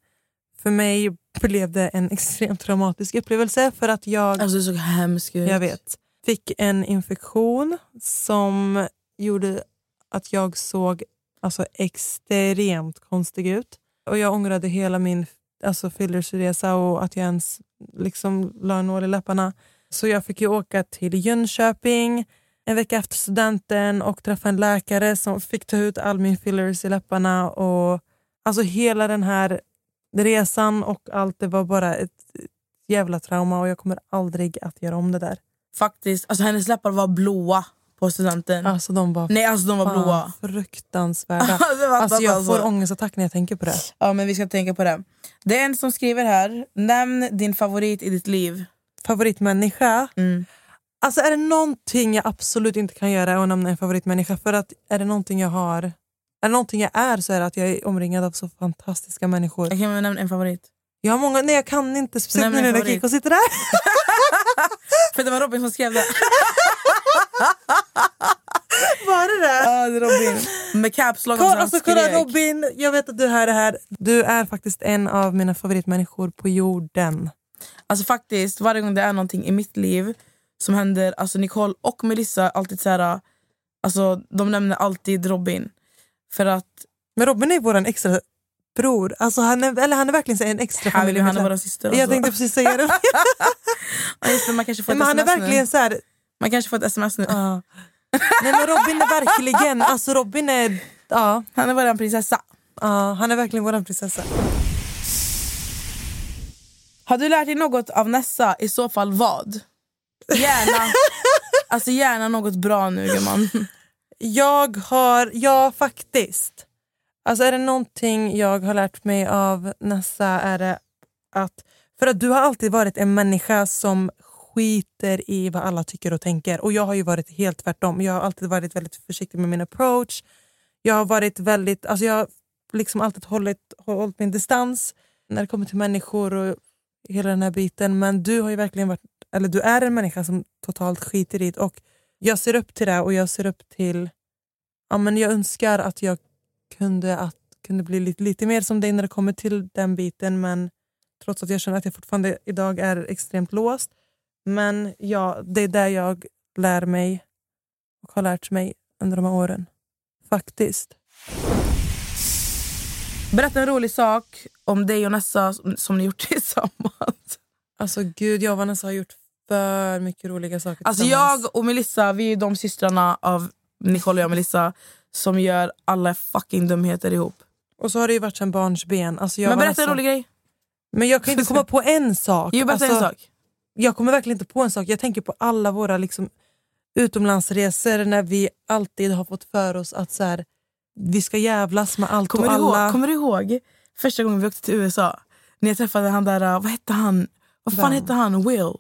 för mig blev det en extremt traumatisk upplevelse för att jag, Alltså du såg hemsk ut. jag vet, fick en infektion som gjorde att jag såg alltså, extremt konstig ut. Och jag ångrade hela min alltså, fillersresa och att jag ens liksom, la en nål i läpparna. Så jag fick ju åka till Jönköping en vecka efter studenten och träffa en läkare som fick ta ut all min fillers i läpparna. Och, alltså hela den här resan och allt, det var bara ett jävla trauma och jag kommer aldrig att göra om det där. Faktiskt, alltså hennes läppar var blåa på studenten. Alltså de var Nej alltså de var fan blåa. fruktansvärda. Alltså jag får ångestattack när jag tänker på det. Ja men vi ska tänka på det. Det är en som skriver här, nämn din favorit i ditt liv. Favoritmänniska? Mm. Alltså är det någonting jag absolut inte kan göra är att nämna en favoritmänniska. För att är det någonting jag har, är det någonting jag är så är det att jag är omringad av så fantastiska människor. Jag kan nämna en favorit. Jag har många, nej jag kan inte, speciellt nu när. Kikko sitter där. För det var Robin som skrev det. Var det det? Ja det är Robin. Med caps lock Kolla, alltså, kolla. Robin, jag vet att du hör det här. Du är faktiskt en av mina favoritmänniskor på jorden. Alltså faktiskt, varje gång det är någonting i mitt liv som händer, alltså Nicole och Melissa alltid så här, alltså de nämner alltid Robin. För att Men Robin är vår extra bror. Alltså han, är, eller han är verkligen så en extra han, han är vår syster. Alltså. Jag tänkte precis säga det. ja, just man kanske får men han är verkligen nu. så här, Man kanske får ett sms nu. Ja. Nej men Robin är verkligen, alltså Robin är, ja, Han är vår prinsessa. ja han är verkligen vår prinsessa. Har du lärt dig något av Nessa? I så fall vad? Gärna. Alltså gärna något bra nu gumman. Jag har, ja faktiskt. Alltså är det någonting jag har lärt mig av Nessa är det att, för att du har alltid varit en människa som skiter i vad alla tycker och tänker och jag har ju varit helt tvärtom. Jag har alltid varit väldigt försiktig med min approach. Jag har varit väldigt, alltså jag har liksom alltid hållit, hållit min distans när det kommer till människor och hela den här biten. Men du har ju verkligen varit, eller du är en människa som totalt skiter i det och jag ser upp till det och jag ser upp till, ja men jag önskar att jag kunde, att, kunde bli lite, lite mer som dig när det kommer till den biten men trots att jag känner att jag fortfarande idag är extremt låst. Men ja, det är där jag lär mig och har lärt mig under de här åren. Faktiskt. Berätta en rolig sak om dig och Nessa som, som ni gjort tillsammans. Alltså gud, jag och Vanessa har gjort för mycket roliga saker Alltså jag och Melissa, vi är de systrarna av Nicole och jag och Melissa som gör alla fucking dumheter ihop. Och så har det ju varit sedan barnsben. Alltså jag Men berätta en Vanessa- rolig grej. Men jag kan inte komma på en sak. Jo, berätta Alltså, en sak. Jag kommer verkligen inte på en sak. Jag tänker på alla våra liksom, utomlandsresor när vi alltid har fått för oss att så här, vi ska jävlas med allt Kommer och du, alla. ihåg, kommer du ihåg första gången vi åkte till USA? När jag träffade han där, vad hette han? Vad fan Vem? hette han? Will.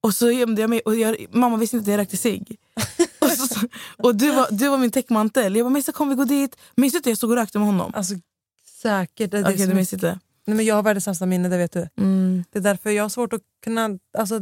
Och så gömde jag mig och jag, mamma visste inte att jag rökte cigg. och så, och du, var, du var min täckmantel. Jag bara, Melissa kom vi gå dit. Minns du inte jag stod och rökte med honom? Alltså, säkert. Det är det minns inte. Nej, men jag har världens sämsta minne, det vet du. Mm. Det är därför jag har svårt att kunna alltså,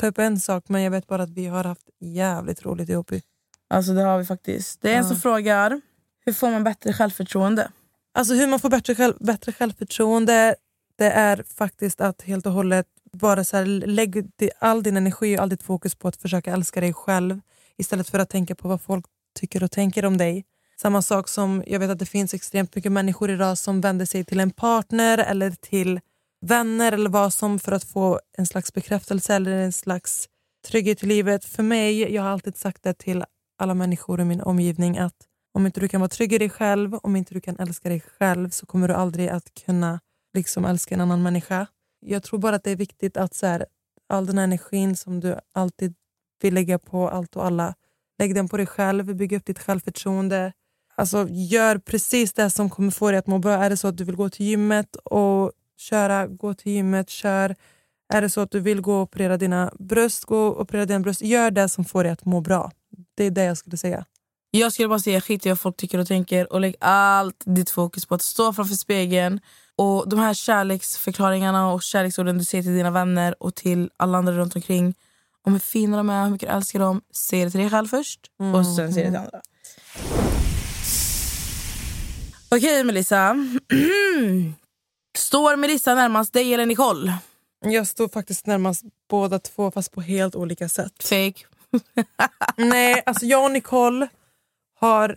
ta upp en sak men jag vet bara att vi har haft jävligt roligt ihop. i- Alltså det har vi faktiskt. Det är en Ja. som frågar, hur får man bättre självförtroende? Alltså hur man får bättre, själv, bättre självförtroende det är faktiskt att helt och hållet bara så här, lägg all din energi och all ditt fokus på att försöka älska dig själv istället för att tänka på vad folk tycker och tänker om dig. Samma sak som jag vet att det finns extremt mycket människor idag som vänder sig till en partner eller till vänner eller vad som för att få en slags bekräftelse eller en slags trygghet i livet. För mig, jag har alltid sagt det till alla människor i min omgivning att om inte du kan vara trygg i dig själv, om inte du kan älska dig själv så kommer du aldrig att kunna liksom älska en annan människa. Jag tror bara att det är viktigt att så här, all den här energin som du alltid vill lägga på allt och alla, lägg den på dig själv, bygg upp ditt självförtroende. Alltså gör precis det som kommer få dig att må bra. Är det så att du vill gå till gymmet och köra, gå till gymmet, kör. Är det så att du vill gå och operera dina bröst, gå och operera dina bröst. Gör det som får dig att må bra. Det är det jag skulle säga. Jag skulle bara säga skit i vad folk tycker och tänker och lägg allt ditt fokus på att stå framför spegeln. Och De här kärleksförklaringarna och kärleksorden du säger till dina vänner och till alla andra runt omkring om hur fina de är, hur mycket du älskar dem. Säg det till dig själv först och sen säg det till andra. Okej Melissa. Står Melissa närmast dig eller Nicole? Jag står faktiskt närmast båda två fast på helt olika sätt. Fake. Nej, alltså jag och Nicole har...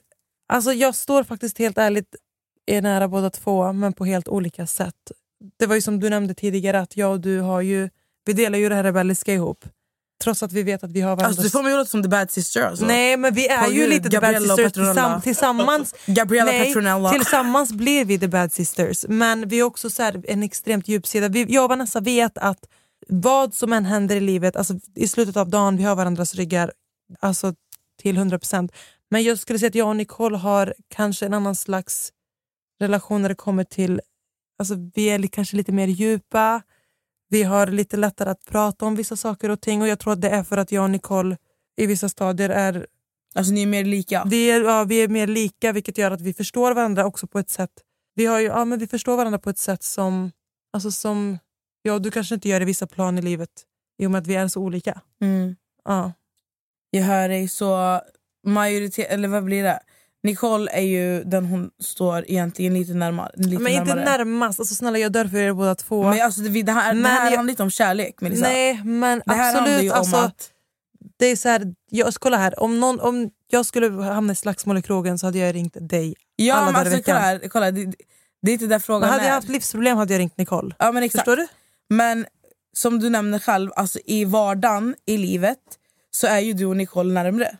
Alltså jag står faktiskt helt ärligt är nära båda två men på helt olika sätt. Det var ju som du nämnde tidigare att jag och du har ju... Vi delar ju det här rebelliska ihop. Trots att vi vet att vi har varandras... Alltså, du får mig att låta som the bad sister. Alltså. Nej men vi är På ju Gud, lite the bad Gabriella sisters tillsamm- tillsammans. Gabriella Nej, Petronella. Tillsammans blir vi the bad sisters. Men vi är också så här, en extremt djup sida. Vi, jag och Vanessa vet att vad som än händer i livet, alltså i slutet av dagen, vi har varandras ryggar alltså till 100%. Men jag skulle säga att jag och Nicole har kanske en annan slags relation när det kommer till, alltså vi är kanske lite mer djupa, vi har lite lättare att prata om vissa saker och ting och jag tror att det är för att jag och Nicole i vissa stadier är Alltså ni är mer lika. vi är, ja, vi är mer lika vilket gör att vi förstår varandra också på ett sätt. Vi, har ju, ja, men vi förstår varandra på ett sätt som, alltså som ja, du kanske inte gör i vissa plan i livet i och med att vi är så olika. Mm. Ja. Jag hör dig så majoritet, eller vad blir det? Nicole är ju den hon står egentligen lite, närmare, lite Men inte närmare. närmast, alltså, snälla jag dör för er båda två. Men alltså, det, det här, det Men här jag- handlar inte om kärlek Melissa. Nej men det här absolut. ju om Alltså, att... det är så här, jag, kolla här, om, någon, om jag skulle hamna i slagsmål i krogen så hade jag ringt dig Ja, alla men alltså, veckan. kolla här, kolla, det, det är inte där frågan Men hade är. jag haft livsproblem hade jag ringt Nicole. Ja, men exakt. Förstår du? Men som du nämner själv, alltså, i vardagen, i livet, så är ju du och Nicole närmre.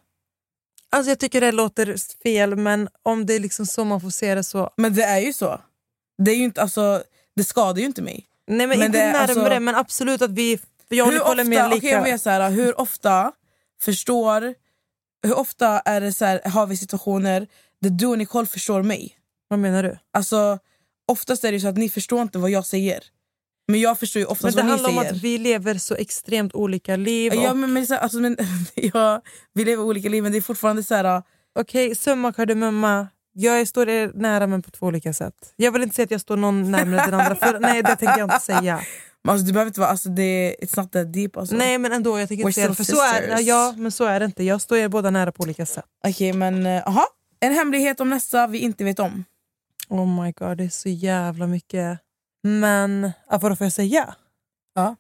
Alltså jag tycker det låter fel men om det är liksom så man får se det så. Men det är ju så. Det, är ju inte, alltså, det skadar ju inte mig. Nej men, Men inte det är närmare alltså- men absolut att vi, för jag hur ofta, lika. okej, jag vet så här, hur ofta förstår... Hur ofta är det så här, har vi situationer där du och Nicole förstår mig? Vad menar du? Alltså, oftast är det så att ni förstår inte vad jag säger. Men jag förstår ju Men oftast det vad ni handlar om säger. att vi lever så extremt olika liv. Ja, och- men, men, så, alltså, men, ja, vi lever olika liv men det är fortfarande så här... Okej, summa kardemumma. Jag står er nära men på två olika sätt. Jag vill inte säga att jag står någon närmare den andra. För, nej, det tänker jag inte säga. Men Alltså, det behöver inte vara... Alltså, det, it's not that deep. Alltså. Nej men ändå, jag tänker inte säga det. För så är, ja, men så är det inte. Jag står er båda nära på olika sätt. Okej, men eh, aha. En hemlighet om nästa vi inte vet om. Oh my god, det är så jävla mycket. Men, ja, vad får jag säga? Ja.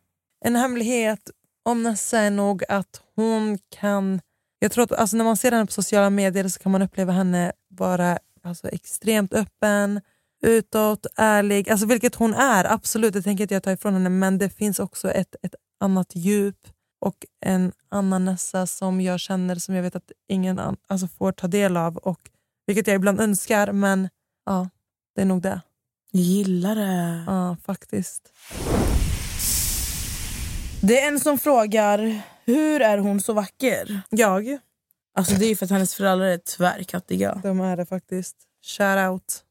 En hemlighet om Nessa är nog att hon kan... Jag tror att alltså, när man ser henne på sociala medier så kan man uppleva henne vara alltså, extremt öppen, utåt, ärlig. Alltså, vilket hon är, absolut. Det tänker inte jag ta ifrån henne. Men det finns också ett, ett annat djup och en annan Nessa som jag känner som jag vet att ingen an, alltså, får ta del av. Och, vilket jag ibland önskar, men ja, det är nog det. Gillar det. Ja, faktiskt. Det är en som frågar, hur är hon så vacker? Jag, Alltså det är ju för att hennes föräldrar är tvärkattiga. de är det faktiskt. Shout out.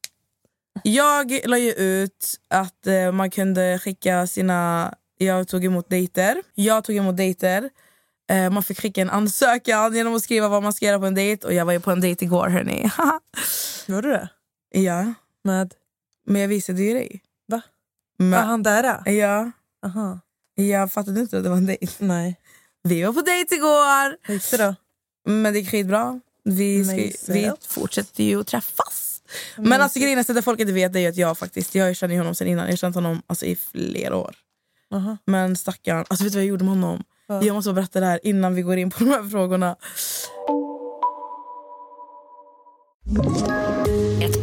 Jag la ju ut att eh, man kunde skicka sina... Jag tog emot dejter. Jag tog emot dejter. Eh, man fick skicka en ansökan genom att skriva vad man ska göra på en dejt. Och jag var ju på en dejt igår hörni. Var du det? ja, Med? Men jag visade ju dig. Va? Men, Men, han där? är? ja, Aha. jag fattade inte att det var en dejt. Nej. Vi var på dejt igår. Hur gick det då? Men det gick skitbra. Vi, ska, vi fortsätter ju att träffas. Men alltså grejen är att folk inte vet är att jag faktiskt, jag känner honom sen innan. Jag har känt honom alltså, i flera år. Aha. Men stackarn, alltså vet du vad jag gjorde med honom? Vad? Jag måste berätta det här innan vi går in på de här frågorna.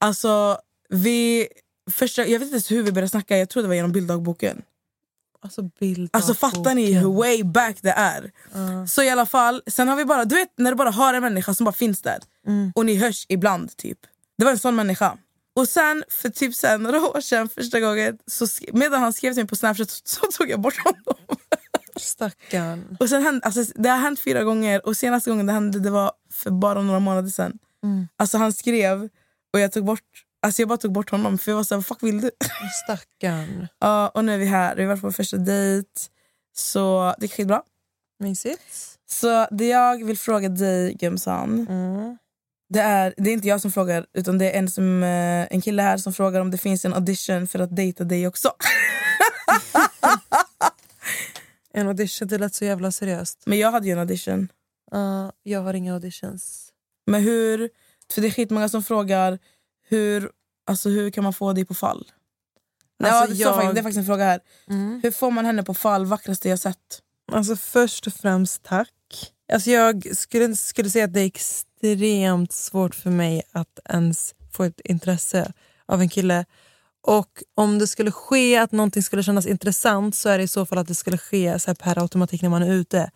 Alltså vi första, jag vet inte ens hur vi började snacka, jag tror det var genom bilddagboken. Alltså bild Alltså fattar ni hur way back det är? Så i alla fall, sen har vi bara, du vet när du bara har en människa som bara finns där och ni hörs ibland typ. Det var en sån människa. Och sen för typ sen, några år sedan första gången, så medan han skrev till mig på snapchat så, så tog jag bort honom. Stackarn. Och sen hände, alltså, det har hänt fyra gånger och senaste gången det hände det var för bara några månader sedan. Alltså han skrev och jag tog bort Alltså jag bara tog bort honom för jag var såhär, vad fuck vill du? Stackarn. Ja, och nu är vi här, vi har varit på första dejt. Så det gick skitbra. Mysigt. Så det jag vill fråga dig Gumsan, Mm. det är, det är inte jag som frågar utan det är en, som, eh, en kille här som frågar om det finns en audition för att dejta dig också. En audition, det lät så jävla seriöst. Men jag hade ju en audition. Uh, jag har inga auditions. Men hur, för det är skitmånga som frågar hur, alltså hur kan man få dig på fall? Nej, Alltså, ja, det, jag- faktiskt, det är faktiskt en fråga här. Mm. Hur får man henne på fall, vackraste jag sett? Alltså först och främst tack. Alltså jag skulle, skulle säga att det är extremt svårt för mig att ens få ett intresse av en kille. Och om det skulle ske att någonting skulle kännas intressant så är det i så fall att det skulle ske så här per automatik när man är ute.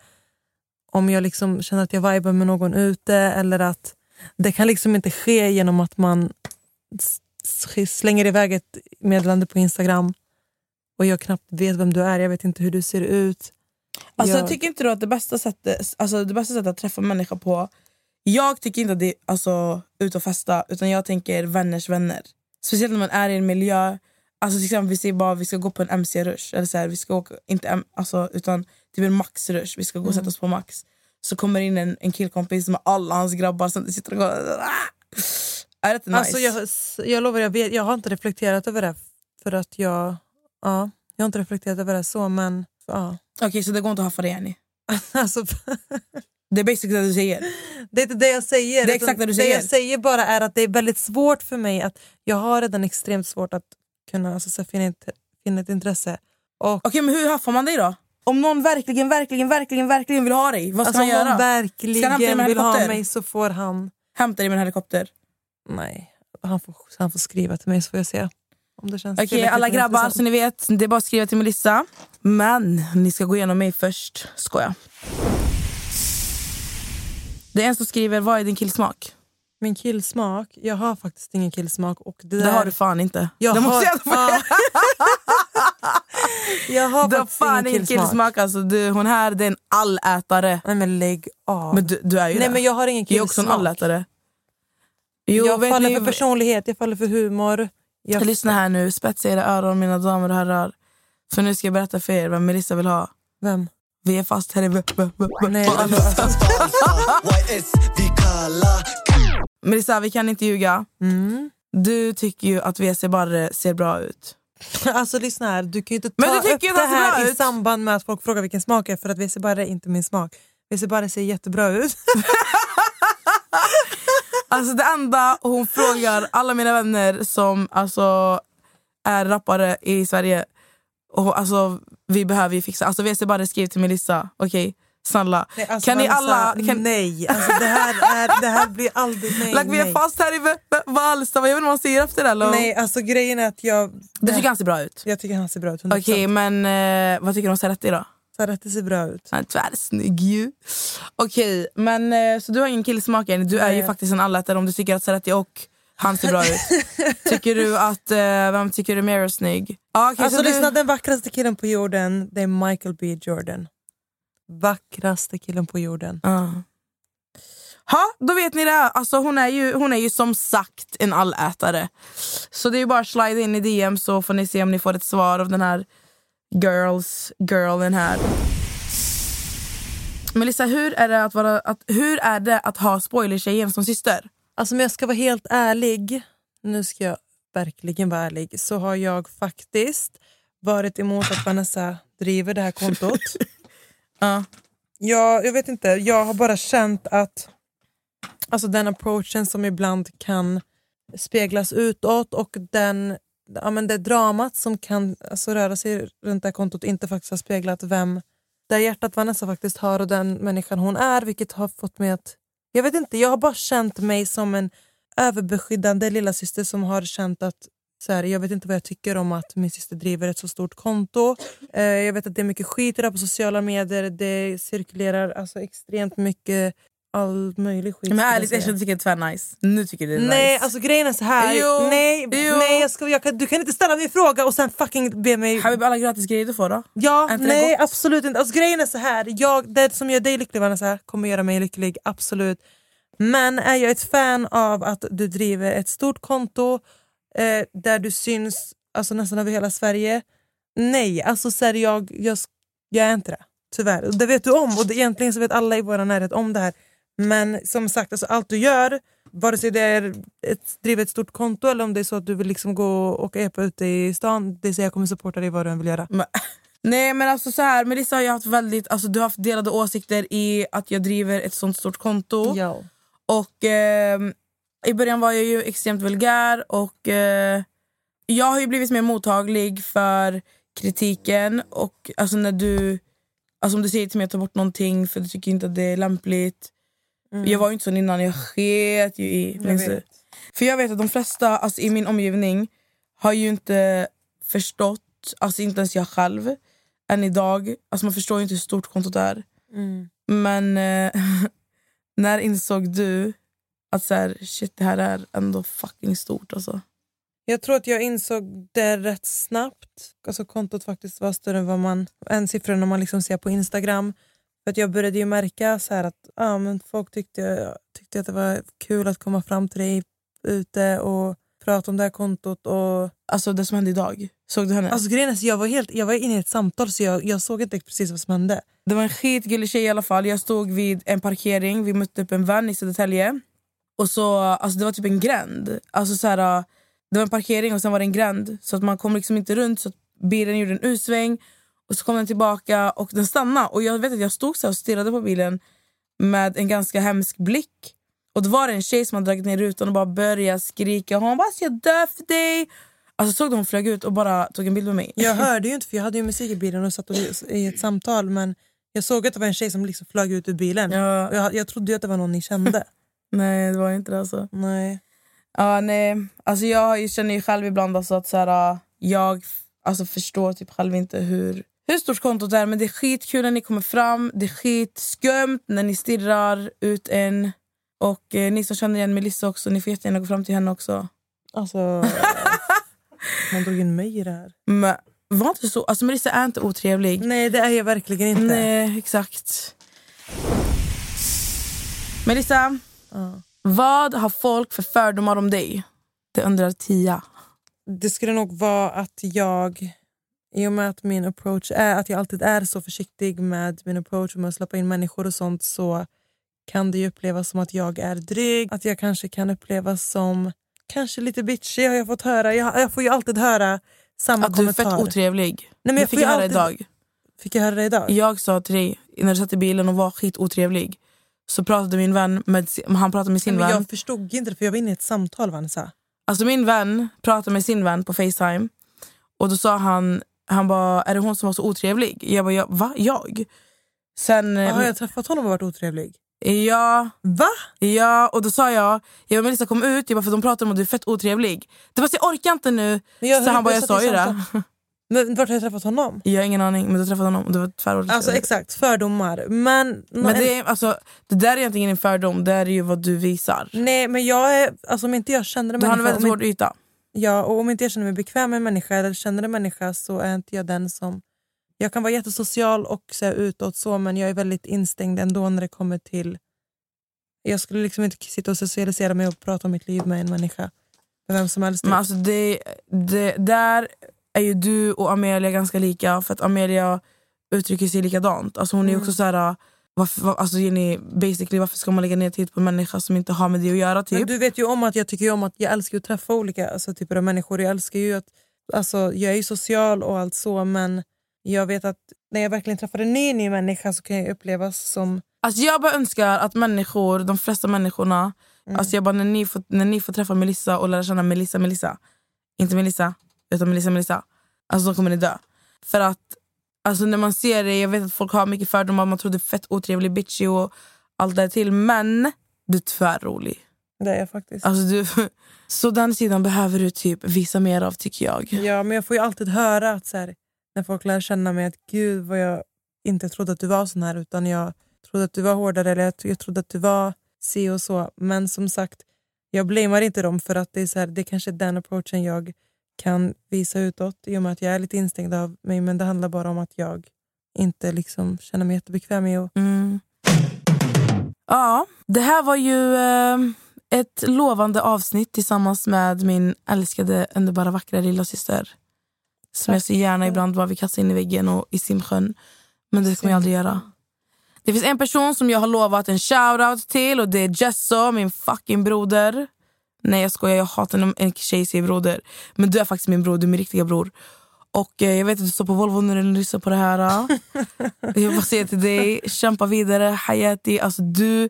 Om jag liksom känner att jag vibar med någon ute eller att det kan liksom inte ske genom att man slänger iväg ett meddelande på Instagram och jag knappt vet vem du är, jag vet inte hur du ser ut. Alltså, Jag- Tycker inte du att det bästa, sättet, alltså, det bästa sättet att träffa människa på... Jag tycker inte att det är alltså, ut och festa, utan jag tänker vänners vänner. Speciellt när man är i en miljö... Alltså till exempel vi säger bara vi ska gå på en MC-rush, eller så här, vi ska åka, inte, alltså, utan typ en Max-rush, vi ska gå och sätta oss på Max. Så kommer in en, en killkompis med alla hans grabbar som sitter och går... Ah! Är det inte nice? Alltså jag, jag lovar, jag, vet, jag har inte reflekterat över det. För att jag, ja, jag har inte reflekterat över det så, men ja. Okej, så det går inte att haffa det Jenny? Alltså, Det är basically det du säger. det är inte det jag säger. Det är exakt det du Det säger. jag säger bara är att det är väldigt svårt för mig. att Jag har redan extremt svårt att kunna alltså, finna, ett, finna ett intresse. Och Okej, men hur haffar man dig då? Om någon verkligen, verkligen, verkligen, verkligen vill ha dig, vad ska Alltså han om göra? någon hämta dig verkligen vill ha mig så får han... Hämta dig med en helikopter. Nej, han får, han får skriva till mig så får jag se. Om det känns Okej alla grabbar, så ni vet, det är bara att skriva till Melissa. Men ni ska gå igenom mig först. Skoja. Det är en som skriver, vad är din killsmak? Min killsmak? Jag har faktiskt ingen killsmak. Och det, Det där, har du fan inte. Jag det har, måste jag. Jag har Du har fan ingen killsmak. killsmak. Alltså, du, hon här det är en allätare. Nej men lägg av. Men du, du är ju Nej det. men jag har ingen jag är också en killsmak. allätare. Jo, jag faller ni, för personlighet, jag faller för humor. Jag, Lyssna här nu, spetsa era öron mina damer och herrar. För nu ska jag berätta för er vem Melissa vill ha. Vem? Vi är fast här i... Nej, alltså, Melissa, vi kan inte ljuga. mm. Du tycker ju att WC Barre ser bra ut. alltså lyssna här, du kan ju inte Men ta tycker upp det här i samband med att folk frågar vilken smak jag är för att bara är inte min smak. Bara ser jättebra ut. Alltså det enda hon frågar alla mina vänner som alltså är rappare i Sverige. Och alltså vi behöver ju fixa. Alltså WC Barre skriv till Melissa. Okej, snälla. Nej, alltså, kan ni alla... Kan, Nej, alltså, det, här är, det här blir aldrig... Nej, like, vi är nej. fast här i V- V- Vallsta. Vad gör man säger efter det? Eller? nej, alltså grejen är att jag... Du tycker han ser bra ut? Jag tycker han ser bra ut. 100%. Okej, men eh, vad tycker du om Serretti då? Sarette ser bra ut. Han är tvärsnygg ju. Okej, men eh, så du har ingen killsmak än. Du är ju faktiskt en allätare om du tycker att Serretti och han ser bra ut. tycker du att, eh, vem tycker du mer är snygg? Ah, okay, Alltså så lyssna, du, den vackraste killen på jorden, det är Michael B Jordan. Vackraste killen på jorden. Ah. Ha, då vet ni det. Alltså, hon, är ju, hon är ju som sagt en allätare. Så det är ju bara att slida in i DM så får ni se om ni får ett svar av den här girls, girlen här. Melissa, hur är det att, vara, att, hur är det att ha spoilertjejen som syster? Alltså om jag ska vara helt ärlig, nu ska jag verkligen vara ärlig, så har jag faktiskt varit emot att Vanessa driver det här kontot. Ja. jag, jag vet inte, jag har bara känt att alltså den approachen som ibland kan speglas utåt och den, ja, men det dramat som kan alltså, röra sig runt det här kontot inte faktiskt har speglat vem det hjärtat Vanessa faktiskt har och den människan hon är vilket har fått mig att jag vet inte, jag har bara känt mig som en överbeskyddande lilla syster som har känt att så här, jag vet inte vad jag tycker om att min syster driver ett så stort konto. Eh, jag vet att det är mycket skit där på sociala medier. Det cirkulerar alltså extremt mycket all möjlig skit. Men jag ärligt, jag tycker det är tvärnice. Nu tycker du det är Nej, nice. alltså grejen är så här. Jo, nej, jo. nej jag ska, jag kan, du kan inte ställa min fråga och sen fucking be mig... Habib, alla gratis grejer du får då? Ja, nej absolut inte. Alltså, grejen är så här. Jag, det som gör dig lycklig Vanessa kommer göra mig lycklig, absolut. Men är jag ett fan av att du driver ett stort konto eh, där du syns alltså, nästan över hela Sverige? Nej, alltså så här, jag, jag, jag är inte det. Tyvärr. Och Det vet du om och det, egentligen så vet alla i vår närhet om det här. Men som sagt, alltså, allt du gör, vare sig det är ett, driva ett stort konto eller om det är så att du vill liksom gå och epa ute i stan, det är så jag kommer supporta dig vad du än vill göra. Men, nej men alltså så här, Melissa har haft väldigt, alltså, du har haft delade åsikter i att jag driver ett sånt stort konto. Ja. Och ehm, i början var jag ju extremt vulgär och eh, jag har ju blivit mer mottaglig för kritiken och alltså när du alltså om du säger till mig att ta bort någonting för du tycker inte att det är lämpligt. Jag var ju inte sån innan, jag sket ju i. Mm. Jag vet. För jag vet att de flesta alltså, i min omgivning har ju inte förstått, alltså inte ens jag själv, än idag. Alltså man förstår ju inte hur stort kontot är. Mm. Men eh, när insåg du att så här, shit det här är ändå fucking stort alltså? Jag tror att jag insåg det rätt snabbt. Alltså kontot faktiskt var större än vad man, än siffrorna man liksom ser på Instagram. För att jag började ju märka så att ja, men folk tyckte, tyckte att det var kul att komma fram till dig ute och prata om det här kontot. Och, Alltså det som hände idag, såg du henne? alltså, grejen är, jag, var helt, jag var inne i ett samtal så jag, jag såg inte precis vad som hände. Det var en skitgullig tjej i alla fall. Jag stod vid en parkering, vi mötte upp en vän i Södertälje. Och så, alltså det var typ en gränd. Alltså så här, det var en parkering och sen var det en gränd. Så att man kom liksom inte runt. Så bilen gjorde en U-sväng. Och så kom den tillbaka och den stannade. Och jag vet att jag stod så och stirrade på bilen med en ganska hemsk blick. Och då var det en tjej som hade dragit ner rutan och bara började skrika. Hon bara alltså jag dör för dig. Alltså såg du hon flög ut och bara tog en bild med mig? Jag hörde ju inte för jag hade ju musik i bilen och satt och, i ett samtal men jag såg att det var en tjej som liksom flög ut ur bilen. Ja. Jag, jag trodde att det var någon ni kände. Nej det var inte det alltså. Nej. Ja, nej. Alltså jag känner ju själv ibland alltså att så här, jag alltså förstår typ själv inte hur, hur stort kontot är men det är skitkul när ni kommer fram, det är skitskumt när ni stirrar ut en. Och eh, ni som känner igen Melissa också, ni får jättegärna gå fram till henne också. Alltså, man drog in mig i det här. Men var inte så, alltså Melissa är inte otrevlig. Nej det är jag verkligen inte. Nej, exakt. Melissa, Ja. vad har folk för fördomar om dig? Det undrar Tia. Det skulle nog vara att jag, i och med att min approach är att jag alltid är så försiktig med min approach och med att släppa in människor och sånt så kan det ju upplevas som att jag är dryg. Att jag kanske kan upplevas som kanske lite bitchy har jag fått höra. Jag, jag får ju alltid höra samma Att du är kommentar. fett otrevlig. Nej, men jag fick jag höra alltid- idag. Fick jag höra det idag? Jag sa till dig när du satt i bilen och var skitotrevlig så pratade min vän med, han pratade med sin men vän. jag förstod inte det för jag var inne i ett samtal Vanessa. Alltså min vän pratade med sin vän på Facetime och då sa han, han bara, är det hon som var så otrevlig? Jag bara, ja, va? Jag? Sen, eh, Har jag träffat honom och varit otrevlig? ja, Va? ja, och då sa jag, jag och Melissa kom ut, jag bara, för de pratade om att du är fett otrevlig. Det var så jag orkar inte nu. Men jag- så han bara, jag sa ju det. Men vart har jag träffat honom? Jag har ingen aning, men du träffade honom och det var tvärroligt. Alltså exakt, fördomar. Men, men det, är, alltså, det där är egentligen en fördom, det är ju vad du visar. Nej men jag är, alltså om inte jag känner en Du har en människa, väldigt hård yta. Ja, och om inte jag känner mig bekväm med en människa eller känner en människa så är inte jag den som... Jag kan vara jättesocial och så här, utåt så men jag är väldigt instängd ändå när det kommer till... Jag skulle liksom inte sitta och socialisera mig och prata om mitt liv med en människa. Med vem som helst. Men alltså det, det, där är ju du och Amelia ganska lika för att Amelia uttrycker sig likadant. Alltså hon är ju också så här, varför, var, alltså Jenny, basically, varför ska man lägga ner tid på en människa som inte har med det att göra? Typ? Men du vet ju om att jag tycker om att jag älskar att träffa olika alltså, typer av människor. Jag älskar ju att, alltså, jag är ju social och allt så men jag vet att när jag verkligen träffar en ny, ny människa så kan jag upplevas som... Alltså jag bara önskar att människor, de flesta människorna, Mm. alltså jag bara, när, ni får, när ni får träffa Melissa och lära känna Melissa Melissa, inte Melissa utan Melissa Melissa, alltså då kommer ni dö. För att alltså när man ser det, jag vet att folk har mycket fördomar, man tror du är fett otrevlig, bitchy och allt det där till, men du är tvärrolig. Det är jag faktiskt. Alltså du, så den sidan behöver du typ visa mer av tycker jag. Ja, men jag får ju alltid höra att så här, när folk lär känna mig att gud vad jag inte trodde att du var sån här utan jag trodde att du var hårdare eller jag, jag trodde att du var si och så. Men som sagt, jag blamear inte dem för att det är, så här, det är kanske den approachen jag kan visa utåt i och med att jag är lite instängd av mig men det handlar bara om att jag inte liksom känner mig jättebekväm i att Mm. Ja, det här var ju eh, ett lovande avsnitt tillsammans med min älskade, underbara, vackra lilla syster. Som jag så gärna ibland bara vill kasta in i väggen och i simsjön. Men det kommer jag aldrig göra. Det finns en person som jag har lovat en shoutout till och det är Jesso, min fucking broder. Nej jag skojar, jag hatar när en tjej säger broder. Men du är faktiskt min bror, du är min riktiga bror. Och eh, jag vet att du står på Volvo när du lyssnar på det här. ah. jag bara säga till dig, kämpa vidare, Hayati. Alltså du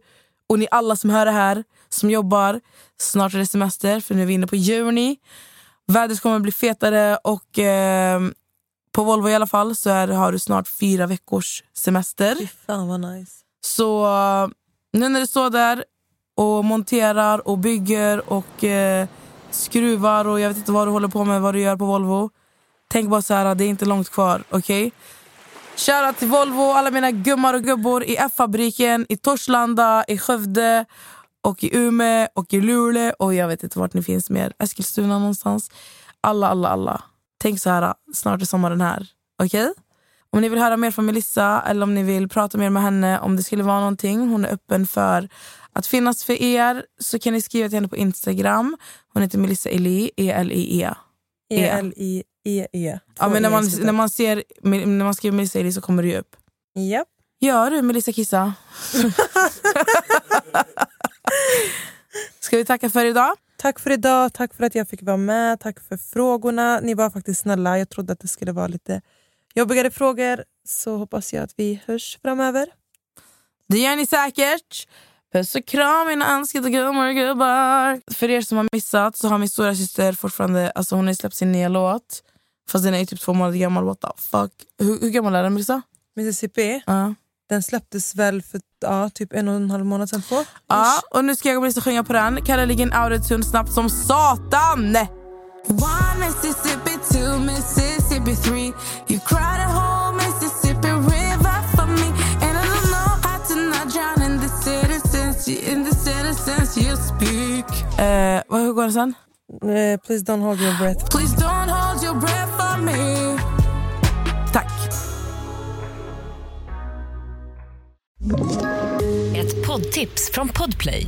och ni alla som hör det här, som jobbar. Snart är det semester för nu är vi inne på juni. Vädret kommer bli fetare och eh, på Volvo i alla fall så är, har du snart fyra veckors semester. fan vad nice. Så eh, nu när du står där och monterar och bygger och eh, skruvar och jag vet inte vad du håller på med, vad du gör på Volvo. Tänk bara så här, det är inte långt kvar. Okej? Kära till Volvo, alla mina gummar och gubbor i F-fabriken, i Torslanda, i Skövde, och i Umeå och i Luleå och jag vet inte vart ni finns mer. Eskilstuna någonstans. Alla, alla, alla. Tänk så här, snart är sommaren här. Okej? Om ni vill höra mer från Melissa eller om ni vill prata mer med henne om det skulle vara någonting, hon är öppen för att finnas för er så kan ni skriva till henne på Instagram. Hon heter Melissa Eli, E-L-I-E. E-L-I-E-E. Ja, men när, man, E när, man ser, när man skriver Melissa Eli så kommer det ju upp. Japp. Ja du Melissa Kissa. Ska vi tacka för idag? Tack för idag, tack för att jag fick vara med, tack för frågorna. Ni var faktiskt snälla. Jag trodde att det skulle vara lite jobbigare frågor. Så hoppas jag att vi hörs framöver. Det gör ni säkert. Puss och kram mina älskade gummor och gubbar. För er som har missat så har min stora syster fortfarande, alltså hon har släppt sin nya låt. Fast den är typ två månader gammal. What the fuck? Hur, hur gammal är den Melissa? Mississippi, Ja. den släpptes väl för ja, typ en och en halv månad sedan. Två? Ja, och nu ska jag och Melissa sjunga på den. Kalle ligger en autotune snabbt som satan! One Mississippi, two Mississippi, three. You cried a whole Mississippi River for me, and I don't know how to not drown in the citizens, in the citizens you speak. Eh, vad, hur går den sen? Eh, please don't hold your breath. Please don't hold your breath for me. Tack. Ett poddtips från Podplay.